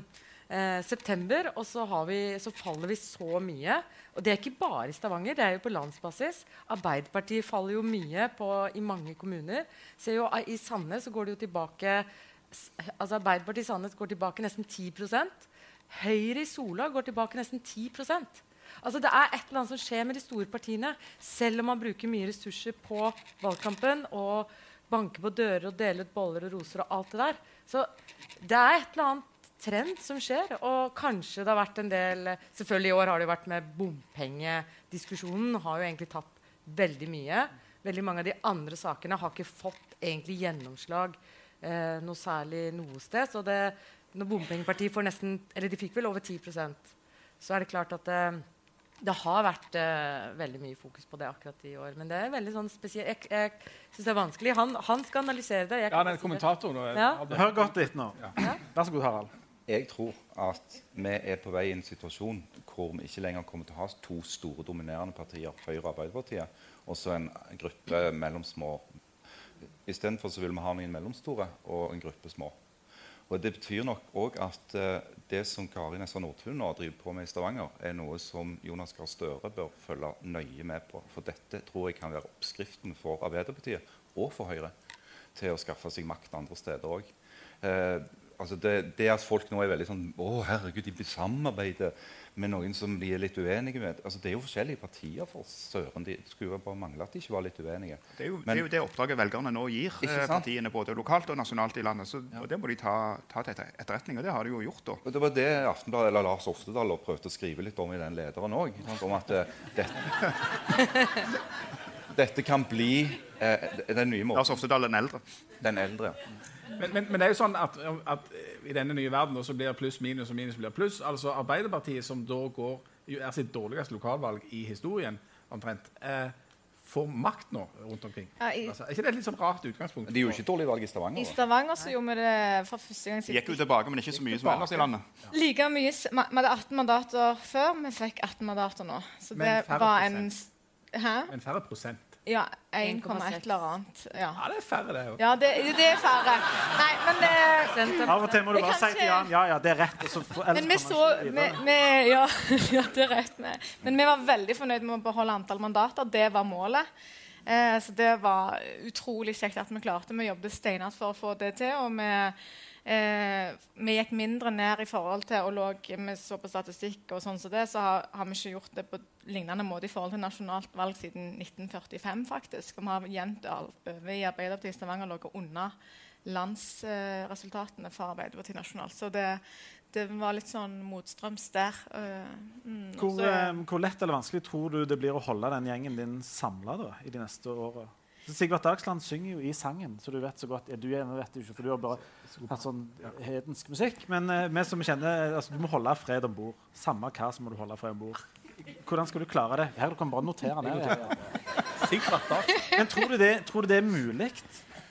eh, september, og så, vi, så, faller vi så mye. Og det er ikke bare i Stavanger, det er jo på landsbasis. Arbeiderpartiet faller jo mye på, i mange kommuner. Ser jo, I Sandnes går det jo tilbake altså Arbeiderpartiet i Sandnes går tilbake nesten 10% Høyre i Sola går tilbake nesten 10% Altså Det er et eller annet som skjer med de store partiene. Selv om man bruker mye ressurser på valgkampen og banker på dører og deler ut boller og roser og alt det der. Så det er et eller annet trend som skjer. Og kanskje det har vært en del Selvfølgelig i år har det vært med bompengediskusjonen. Har jo egentlig tatt veldig mye. Veldig mange av de andre sakene har ikke fått egentlig gjennomslag eh, noe særlig noe sted. Så det, når Bompengepartiet får nesten Eller de fikk vel over 10% så er det klart at det, det har vært eh, veldig mye fokus på det akkurat i år. Men det er veldig sånn spesielt. Jeg, jeg syns det er vanskelig. Han, han, skal analysere det. ja, den kommentatoren. Ja. Hør godt litt nå. Ja. Vær så god, Harald jeg tror at vi er på vei i en situasjon hvor vi ikke lenger kommer til å ha to store dominerende partier, Høyre og Arbeiderpartiet, og så en gruppe mellomsmå. Istedenfor vil vi ha noen mellomstore og en gruppe små. Og Det betyr nok òg at uh, det som Kari Nessa Nordtun nå driver på med i Stavanger, er noe som Jonas Gahr Støre bør følge nøye med på. For dette tror jeg kan være oppskriften for Arbeiderpartiet og for Høyre til å skaffe seg makt andre steder òg altså det, det, at folk nå er veldig sånn Å, herregud, de samarbeider med noen som de er litt uenige med. Altså, det er jo forskjellige partier, for søren. De skulle bare mangle at de ikke var litt uenige. Det er jo, Men, det, er jo det, oppdraget velgerne nå gir eh, partiene, både lokalt og nasjonalt i landet. Så, ja. og Det må de ta, ta, til etterretning, og det har de jo gjort. da. Og Det var det Aftenbladet eller Lars Oftedal prøvde å skrive litt om i den lederen òg. Om at uh, dette, dette kan bli den nye måten Lars Oftedal den eldre. Den eldre, ja. Men, men, men, det er jo sånn at, at i denne nye verden så blir pluss minus og minus blir pluss. Altså Arbeiderpartiet, som da går, er sitt dårligste lokalvalg i historien, omtrent, eh, får makt nå rundt omkring. Ja, i, altså, er ikke det et litt sånn rart utgangspunkt? De gjorde ikke et dårlig valg i Stavanger. I Stavanger så gjorde vi det for første gang siden. Gikk jo tilbake, men ikke så mye som ellers i landet. Ja. Like mye, Vi hadde 18 mandater før, vi fikk 18 mandater nå. Så det var en Hæ? Men færre prosent. Ja, 1,1 eller annet. Ja. ja. det er færre, det òg. Ja, det, det, er færre. Nei, men det, Av og til må du bare si til Jan ja, ja, det er rett. Og så men vi så vi, vi, ja, ja, det er rett. Med. Men vi var veldig fornøyd med å beholde antall mandater. Det var målet. Eh, så det var utrolig kjekt at vi klarte. Vi jobbet steinhardt for å få det til. og vi Eh, vi gikk mindre ned i forhold til og lå, vi så på statistikk, og sånn som det, så har, har, vi ikke gjort det på lignende måte i forhold til nasjonalt valg siden 1945. faktisk. Vi har jevnt over i Arbeiderpartiet i Stavanger ligget under landsresultatene for Arbeiderpartiet nasjonalt. Så det, det, var litt sånn motstrøms der. Uh, mm, hvor, uh, hvor, lett eller vanskelig tror du det blir å holde den gjengen din samla i de neste åra? Sigvart Dagsland synger jo i sangen, så du vet så godt ja, Du vet ikke, for du har bare hatt sånn hedensk musikk. Men uh, vi som kjenner, altså, du må holde fred om bord. Samme hva, så må du holde fred om bord. Hvordan skal du klare det? Her, du kan bare notere ned. Ja. Men tror du, det, tror du det er mulig?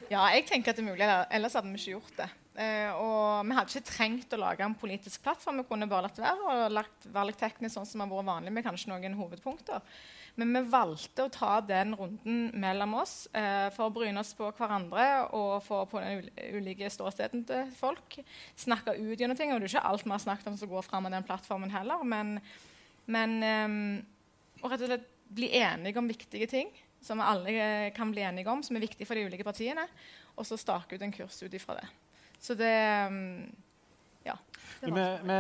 Ja, jeg tenker at det er mulig. Ellers hadde vi ikke gjort det. Uh, og vi hadde ikke trengt å lage en politisk plattform. Vi kunne bare latt være og lagt, valgteknisk sånn som har vært vanlig med kanskje noen hovedpunkter. Men vi valgte å ta den runden mellom oss eh, for å bryne oss på hverandre og få på den ulike ståstedene til folk. Snakke ut gjennom ting. Og det er ikke alt vi har snakket om som går fram av den plattformen heller. Men, men eh, og rett og slett bli enige om viktige ting som vi alle eh, kan bli enige om, som er viktige for de ulike partiene. Og så stake ut en kurs ut ifra det. Så det mm, Ja. Vi, vi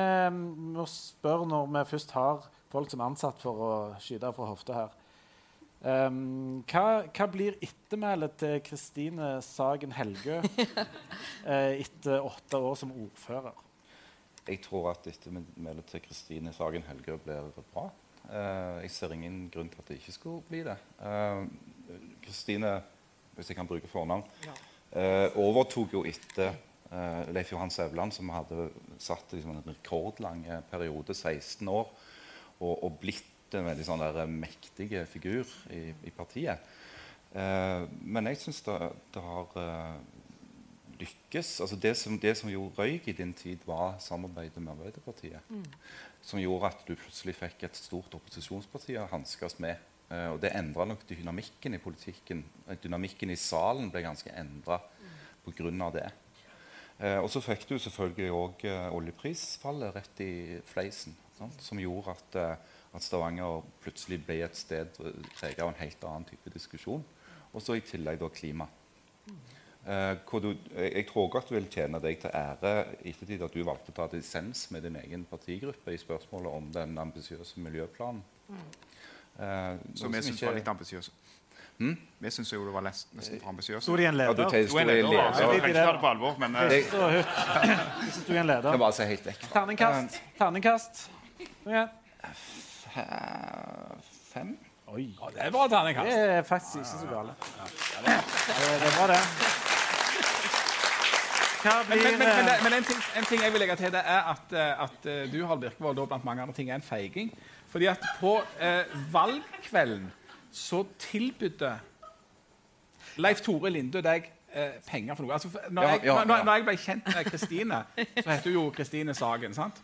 må spørre når vi først har folk som er ansatt for å skyte fra hofta her. Um, hva, hva blir ettermælet til Kristine Sagen Helgø eh, etter åtte år som ordfører? Jeg tror at ettermælet til Kristine Sagen Helgø blir bra. Uh, jeg ser ingen grunn til at det ikke skulle bli det. Kristine, Kristine, hvis jeg kan bruke fornavn, eh, overtok jo etter eh, Leif Johan Sævland, som hadde satt liksom, en rekordlang eh, periode, 16 år, og, og blitt en veldig sånn der, mektig figur i, i partiet. Eh, men jeg syns det, det har eh, lykkes. Altså det, som, det som jo røyk i din tid, var samarbeidet med Arbeiderpartiet. Som gjorde at du plutselig fikk et stort opposisjonsparti å hanskes med. Eh, og det endra nok dynamikken i politikken. Eh, Dynamikken i salen ble ganske endra pga. det. Eh, og så fikk du selvfølgelig òg eh, oljeprisfallet rett i fleisen. Sant? Som gjorde at, eh, at Stavanger plutselig ble et sted preget av en helt annen type diskusjon. Og så i tillegg da klima. Eh, hvor du, jeg, jeg tror også at du vil tjene deg til ære i ettertid at du valgte å ta dissens med din egen partigruppe i spørsmålet om den ambisiøse miljøplanen. Eh, Så vi som syns var litt ambisiøst. Vi syns jo det var lest, nesten for ambisiøst. Sto det en leder? Ja, du en leder, altså. Jeg trenger ikke ta det på alvor, men eh, det sto i en leder. kan bare si helt vekk. Terningkast. Terningkast. Ok. Eh, Fem? Oi. Ja, det er bra terningkast. Det er faktisk ikke så gale. Det, det er bra, det. Men, blir men, men, men, eh, men en, ting, en ting jeg vil legge til, det er at, eh, at eh, du Harald Birkevold, blant mange andre ting, er en feiging. Fordi at på eh, valgkvelden så tilbydde Leif Tore Lindø deg eh, penger for noe. Altså, når, jeg, når, når jeg ble kjent med Kristine, så heter hun jo Kristine Sagen. sant?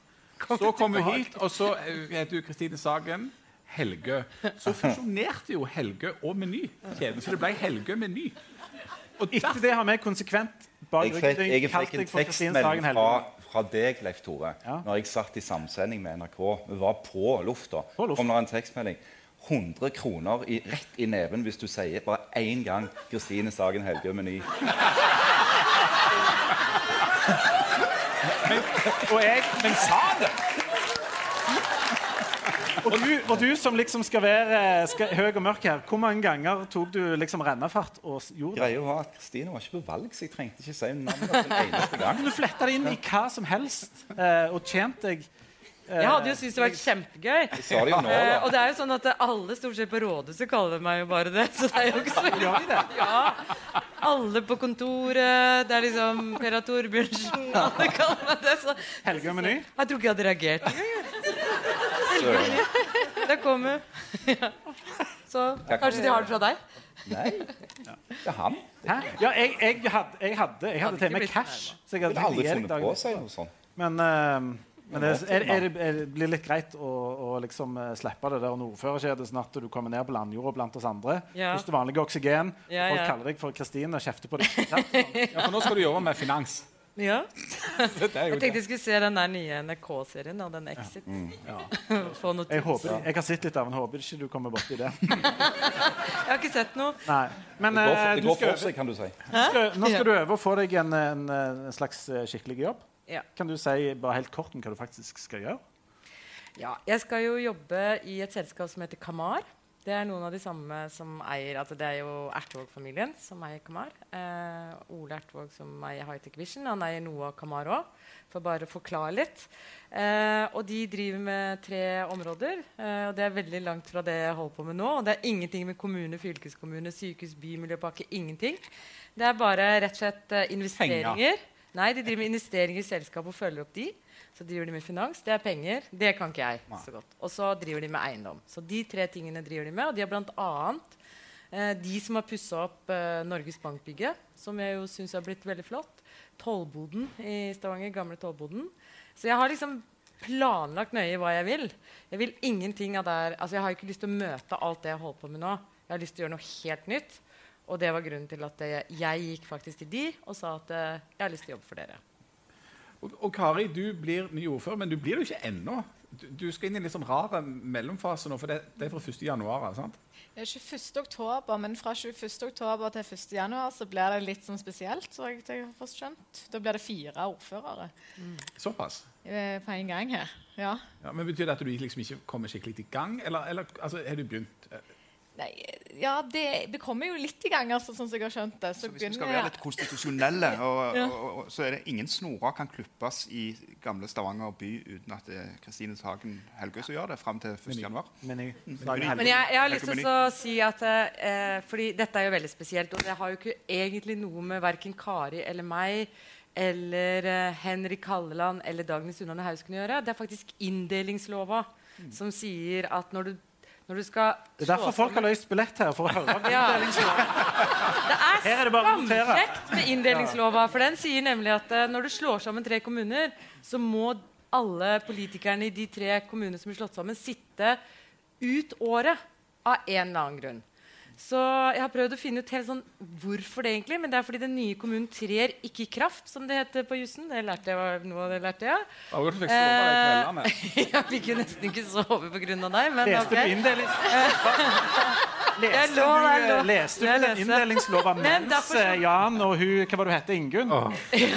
Så kom hun hit, og så eh, heter hun Kristine Sagen Helgø. Så fusjonerte jo Helgø og Meny så det ble Helgø Meny. Og Etter det har vi konsekvent bak ryggen jeg fikk en deg for Kristine tekstmelding Sagen fra, Helge. fra deg, Leif Tore, Ja. når jeg satt i samsending med NRK. Vi var på lufta. På lufta. Kom det en tekstmelding. 100 kroner i, rett i neven hvis du sier bare én gang 'Kristine Sagen Helgø Meny'. Og jeg Men sa det! Og du, og du som liksom skal være skal, høy og mørk her, hvor mange ganger tok du liksom rennefart og gjorde det? Greia var at Kristine var ikke på valg, så jeg trengte ikke si navnet en eneste gang. Du fletta det inn i hva som helst eh, og tjente deg Jeg hadde jo syntes det var kjempegøy. Sa det jo nå, Eh, da. og det er jo sånn at alle stort sett på rådhuset kaller meg jo bare det. Så det er jo ikke så det? Ja. Alle på kontoret. Det er liksom Per. Torbjørnsen. Alle kaller meg det. Så Helge og Meny? jeg tror ikke jeg hadde reagert engang. Der kom hun. Ja. Så kanskje de har det fra deg? nei, det er han. Hæ? Ja, jeg, jeg hadde, jeg hadde, jeg hadde Hadde til og med cash. Så jeg hadde aldri funnet på å si noe sånt. Men, eh, men det, er, er, er, blir litt greit å, å liksom eh, slippe det der nordførerkjedet, sånn at du kommer ned på landjorda blant oss andre. Ja. Puster vanlig oksygen. Ja, Folk ja. kaller deg for Kristine og kjefter på deg. Ja, For nå skal du jobbe med finans. Ja. Jeg tenkte jeg skulle se den der nye NRK-serien. og Den Exit. Mm. Jeg, håper, jeg har sett litt av den. Håper ikke du kommer borti det. Jeg har ikke sett noe. Nei. Men Det går for, eh, det du går skal, for seg, kan du si. skal, nå skal du øve og få deg en, en, en slags eh, skikkelig jobb. Ja. Kan du si bare helt kort om hva du faktisk skal gjøre? Ja, jeg skal jo jobbe i et selskap som heter Kamar. Det er noen av de samme som eier altså Det er jo Ertvåg-familien som eier Kamar. Eh, Ole Ertvåg som eier Hightech Vision. Han eier noe av Kamar òg, for bare å forklare litt. Eh, og de driver med tre områder. Eh, og det er veldig langt fra det jeg holder på med nå. Og det er ingenting med kommune, fylkeskommune, sykehus, bymiljøpakke. Ingenting. Det er bare rett og slett investeringer. investeringer. Nei, de driver med investeringer i selskap og følger opp de. Så driver de med finans. Det er penger. Det kan ikke jeg så godt. Og så driver de med eiendom. Så de tre tingene driver de med. Og de har bl.a. Eh, de som har pussa opp eh, Norges Bankbygget, som jeg jo syns har blitt veldig flott. Tollboden i Stavanger. Gamle Tollboden. Så jeg har liksom planlagt nøye hva jeg vil. Jeg vil ingenting av der, altså jeg har ikke lyst til å møte alt det jeg holder på med nå. Jeg har lyst til å gjøre noe helt nytt. Og det var grunnen til at jeg, jeg gikk faktisk til de og sa at eh, jeg har lyst til å jobbe for dere. Og, og Kari, du blir ny ordfører, men du blir det jo ikke ennå. Du, du skal inn i en litt sånn rar mellomfase nå, for det, det er fra 1. januar. sant? Det er 21. oktober, men fra 21. oktober til 1. januar så blir det litt sånn spesielt. så jeg, jeg har skjønt. Da blir det fire ordførere Såpass. eh, på en gang her. Ja. Ja, men Betyr det at du liksom ikke kommer skikkelig i gang, eller, eller altså, har du begynt? Nei, ja, det, det kommer jo litt i gang, altså, sånn som jeg har skjønt det. Så Så hvis vi skal være litt konstitusjonelle, og, Ja. og, og, så er det ingen snorer kan klippes i gamle Stavanger by uten at det er Kristine Sagen Helgøy som gjør det fram til 1. januar. Men jeg, Men jeg, jeg har lyst til å si at eh, fordi dette er jo veldig spesielt, og det har jo ikke egentlig noe med verken Kari eller meg eller eh, Henrik Halleland eller Dagny Sunnane Hausken å gjøre. Det er faktisk inndelingsslova som sier at når du, når du skal det er derfor folk har løst billett her. for å høre om Ja. Det er er skamkjekt med inndelingslova, For den sier nemlig at eh, når du slår sammen tre kommuner, så må alle politikerne i de tre kommunene som blir slått sammen, sitte ut året av en eller annen grunn. Så jeg har prøvd å finne ut helt sånn hvorfor det egentlig. Men det er fordi den nye kommunen trer ikke i kraft, som det heter på jussen. Det lærte jeg noe av det lærte jeg. Ja, du fikk sove de Eh, kveldene. jeg fikk jo nesten ikke sove pga. deg, men Leste okay. du inndeling... Jeg Leste lå du, eh, leste du Jeg den inndelingslova Men mens derfor eh, Jan og hun Hva var det du het? Ingunn? Jeg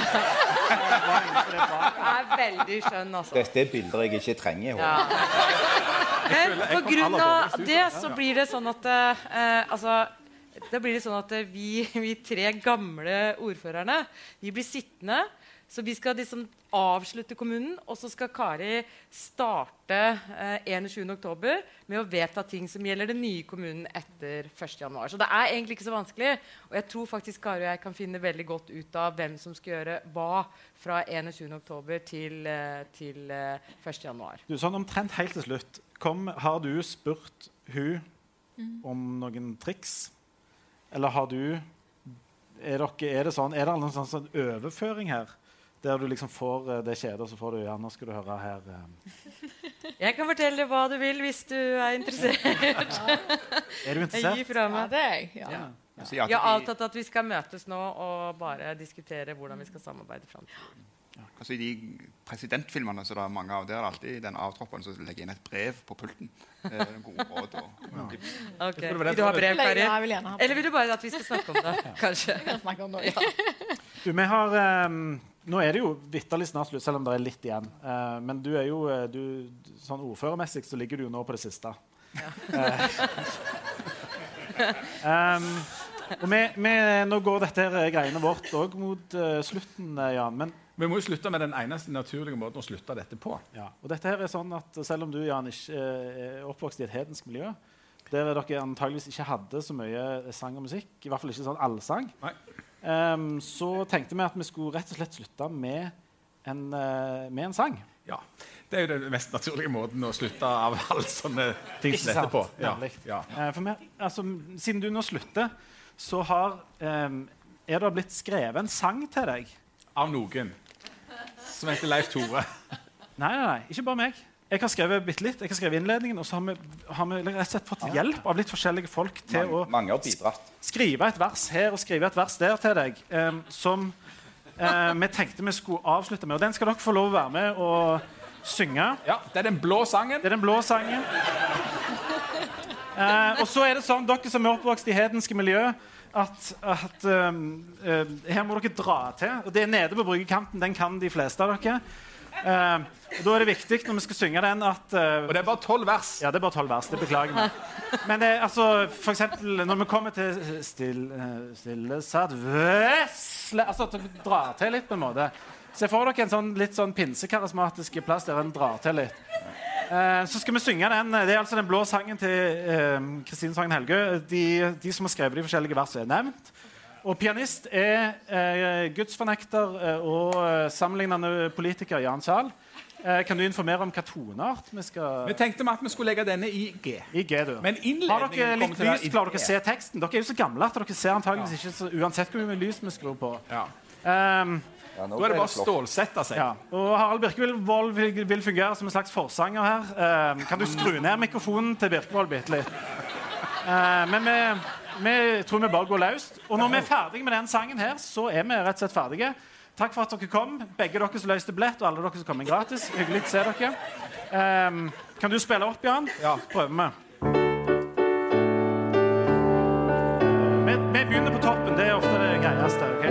er veldig skjønn, altså. Dette er bilder jeg ikke trenger. Ja. Men på grunn av det så blir det sånn at eh, altså, da blir det sånn at eh, vi, vi tre gamle ordførerne vi blir sittende. Så vi skal liksom avslutte kommunen, og så skal Kari starte eh, 21.10. med å vedta ting som gjelder den nye kommunen etter 1.1. Så det er egentlig ikke så vanskelig. Og jeg tror faktisk Kari og jeg kan finne veldig godt ut av hvem som skal gjøre hva fra 21.10. til, eh, til eh, 1.1. Du, sånn omtrent helt til slutt. Kom, har du spurt hun om noen triks? Eller har du Er, dere, er det sånn, er det noen sånn, sånn overføring her? Der du liksom får eh, det kjedet, og så får du Ja, nå skal du høre her eh. Jeg kan fortelle hva du vil hvis du er interessert. Er du interessert? gir fra Ja, meg. det er jeg. Ja. Jeg sier Jeg har avtalt at vi skal møtes nå og bare diskutere hvordan vi skal samarbeide framover. Altså I de presidentfilmene så det er mange av, der er alltid den avtropperen som legger inn et brev på pulten. Eh, gode råd og ja. Ok, det var det Vil du ha brev, Kari? ja, Eller vil du bare at vi skal snakke om det? Kanskje. Vi kan snakke om det. Ja. Du, vi har eh, Nå er det jo vitterlig snart slutt, selv om det er litt igjen. Uh, men du er jo eh, du, Sånn ordførermessig så ligger du jo nå på det siste. Eh, um, og vi, vi, nå går dette her greiene vårt òg mot uh, slutten, Jan. Men Vi må jo slutte med den eneste naturlige måten å slutte dette på. Ja, og dette her er sånn at Selv om du Jan, ikke er oppvokst i et hedensk miljø, der dere antageligvis ikke hadde så mye sang og musikk, i hvert fall ikke sånn allsang, Nei. Em, så tenkte vi at vi skulle rett og slett slutte med en, uh, med en sang. Ja. Det er jo den mest naturlige måten å slutte av alle sånne ting som dette på. Ja. Ja. Eh, for vi, altså, siden du nå slutter, så har um, er det blitt skrevet en sang til deg. Av noen. Som heter Leif Tore. Nei, nei, nei, ikke bare meg. Jeg har skrevet bitte litt, jeg har skrevet innledningen, og så har vi, har vi rett og slett fått hjelp av litt forskjellige folk til Mange, mange å skrive et vers her og skrive et vers der til deg, Um, som uh, vi tenkte vi skulle avslutte med. Og den skal dere få lov å være med og synge. Ja, Det er den blå sangen. Det er den blå sangen. Uh, og så er det sånn, dere som er oppvokst i hedenske miljø, at, at um, uh, her må dere dra til. Og det er nede på bryggekanten. Den kan de fleste av dere. Eh, og da er det viktig når vi skal synge den, at uh, Og det er bare tolv vers. ja, det er bare tolv vers. Det beklager vi. Men det, er altså, for eksempel når vi kommer til stille, stille satt vesle Altså at dere drar til litt, på en måte. Se for dere en sånn litt sånn pinsekarismatisk plass der en drar til litt. Uh, så skal vi synge den. Det er altså den blå sangen til eh, Kristine Sagen Helgø. De, de som har skrevet de forskjellige versene, er nevnt. Og pianist er eh, gudsfornekter eh, og eh, sammenlignende politiker Jan Zahl. Eh, kan du informere om hva toneart vi skal Vi tenkte med at vi skulle legge denne i G. I G, du. Men Har dere innledningen litt kommer til å være lys? i Klarer dere å se teksten? Dere er jo så gamle at dere ser antageligvis ikke så, uansett hvor mye lys vi skrur på. Ja. Um, Ja, nå Da er det bare å stålsette seg. Ja. Og Harald Birkevold vil, vil fungere som en slags forsanger her. Um, kan du skru ned mikrofonen til Birkevold bitte litt? Uh, men vi, vi tror vi bare går løst. Og når vi er ferdige med den sangen her, så er vi rett og slett ferdige. Takk for at dere kom, begge dere som løste billett, og alle dere som kom inn gratis. Hyggelig å se dere. Um, kan du spille opp, Jan? Ja. Prøver vi. vi. Vi begynner på toppen. Det er ofte det greieste. ok?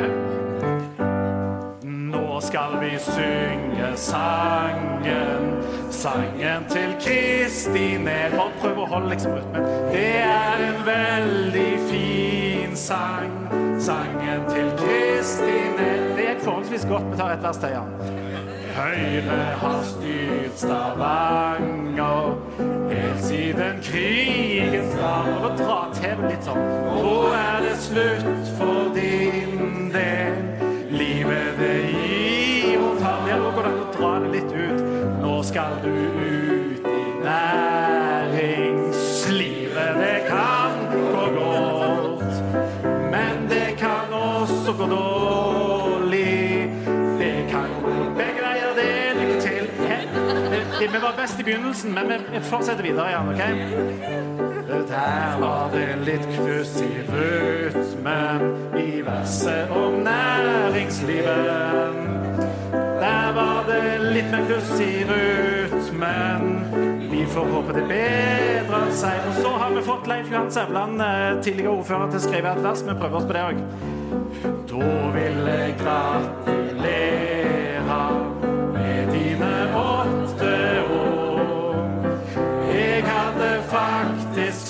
Nå skal vi synge sangen, sangen til Kristin Ned. Bare prøv å holde liksom rytmen. Det er en veldig fin sang, sangen til Kristine. Det gikk forholdsvis godt. Vi tar et vers til, Jan. Høyre har styrt Stavanger helt siden krigen dag. Og dra til litt sånn. Nå er det slutt for din del. Livet det gir og tar. Ja, nå går det an å dra det litt ut. Nå skal du ut Vi var best i begynnelsen, men vi fortsetter videre igjen, OK? Der var det litt kluss i rytmen i verset om næringslivet. Der var det litt mer kluss i rytmen. Vi får håpe det bedrer seg. Og så har vi fått Leif Johan Sævland, eh, tidligere ordfører, til å skrive et vers. Vi prøver oss på det òg. Da vil jeg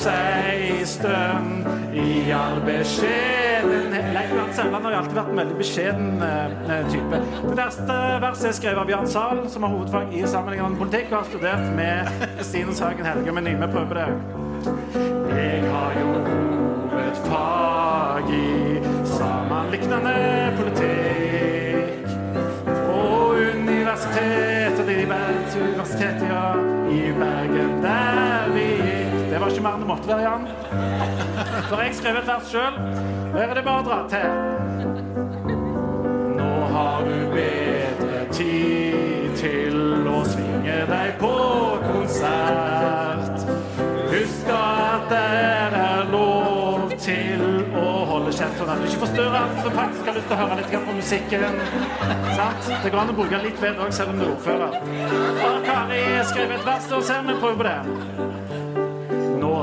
16 i all beskjedenhet Leif Johan Sævland har alltid vært en veldig beskjeden eh, type. Det neste verset er skrevet av Jan Zahl, som har hovedfag i sammenhengende politikk og har studert med Stine Sagen Helge. Men Nyme prøver det. Jeg har jo hovedfag i sammenliknende politikk. på universitetet i Bergen, universitetet, ja, i Bergen, der vi mer enn det måtte være, Jan. Har jeg skrevet et vers sjøl. Her er det bare å dra til. Nå har du bedre tid til å svinge deg på konsert. Husk at det er lov til å holde kjeft sånn at du ikke forstyrrer andre som faktisk har lyst til å høre litt på musikken. Sant? Det går an å bruke litt ved òg, selv om du er ordfører. Og Kari skrev et vers, og ser vi prøver på det.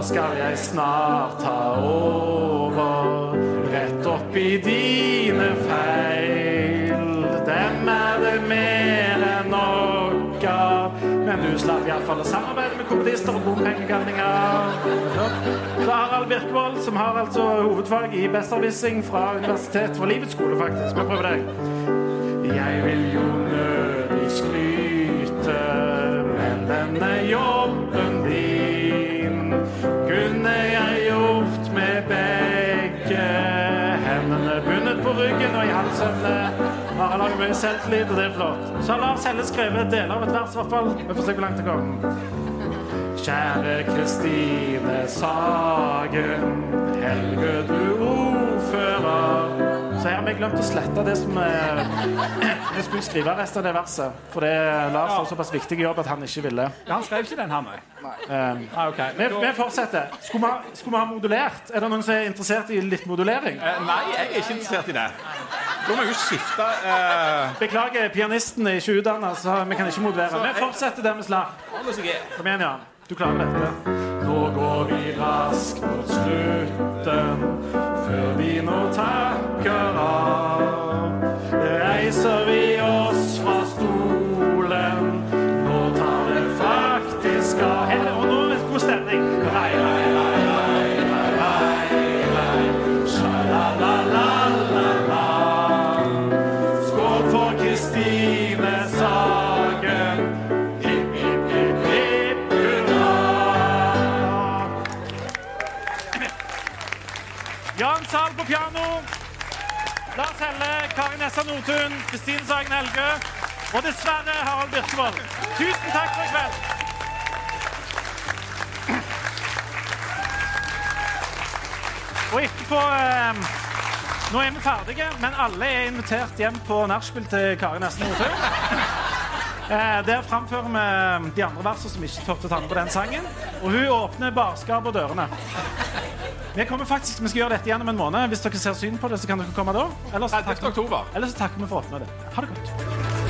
Skal jeg snart ta over, rett opp i dine feil. Dem er det mer enn nok av, men du slapp iallfall å samarbeide med kommunister og bompengegalninger. Så Harald Birkvold, som har altså hovedfag i besserwissing fra Universitet for livets skole, faktisk. Vi prøver det. Jeg vil jo nødig skryte, men denne jobben ryggen har har mye selvtillit, og det er flott. Så har Lars Helle skrevet deler av et vers, i hvert fall. Vi får se hvor langt det går. Kjære Kristine Sagen, Helge du ordfører. Så her har vi glemt å slette det som eh, Vi skulle skrive resten av det verset. For det Lars har såpass viktig jobb at han ikke ville. Ja, han skrev ikke den her, nei. Um, Ah, okay. vi, vi fortsetter. Skulle vi, ha- skulle vi ha modulert? Er det noen som er interessert i litt modulering? Eh, Nei, jeg er ikke interessert i det. Da må jeg jo skifte eh, Beklager, pianisten er ikke utdanna, så vi kan ikke modulere. Vi fortsetter der vi slapp. Kom igjen, Jan. Du klarer dette. Nå går vi raskt mot slutten, før vi nå takker av. Reiser Nessa Nordtun, Kristine Sagen Helge og dessverre Harald Birkevold. Tusen takk for i kveld. Og etterpå eh, Nå er vi ferdige, men alle er invitert hjem på nachspiel til Kari Nesten Nordtun. Eh, der framfører vi de andre versene som ikke turte å ta med på den sangen. Og hun åpner barskap og dørene. Vi kommer faktisk, vi skal gjøre dette igjen om en måned. Hvis dere ser syn på det, så kan dere komme da. Ellers så 30. takker, oktober. ellers så takker vi for det. Ha det godt.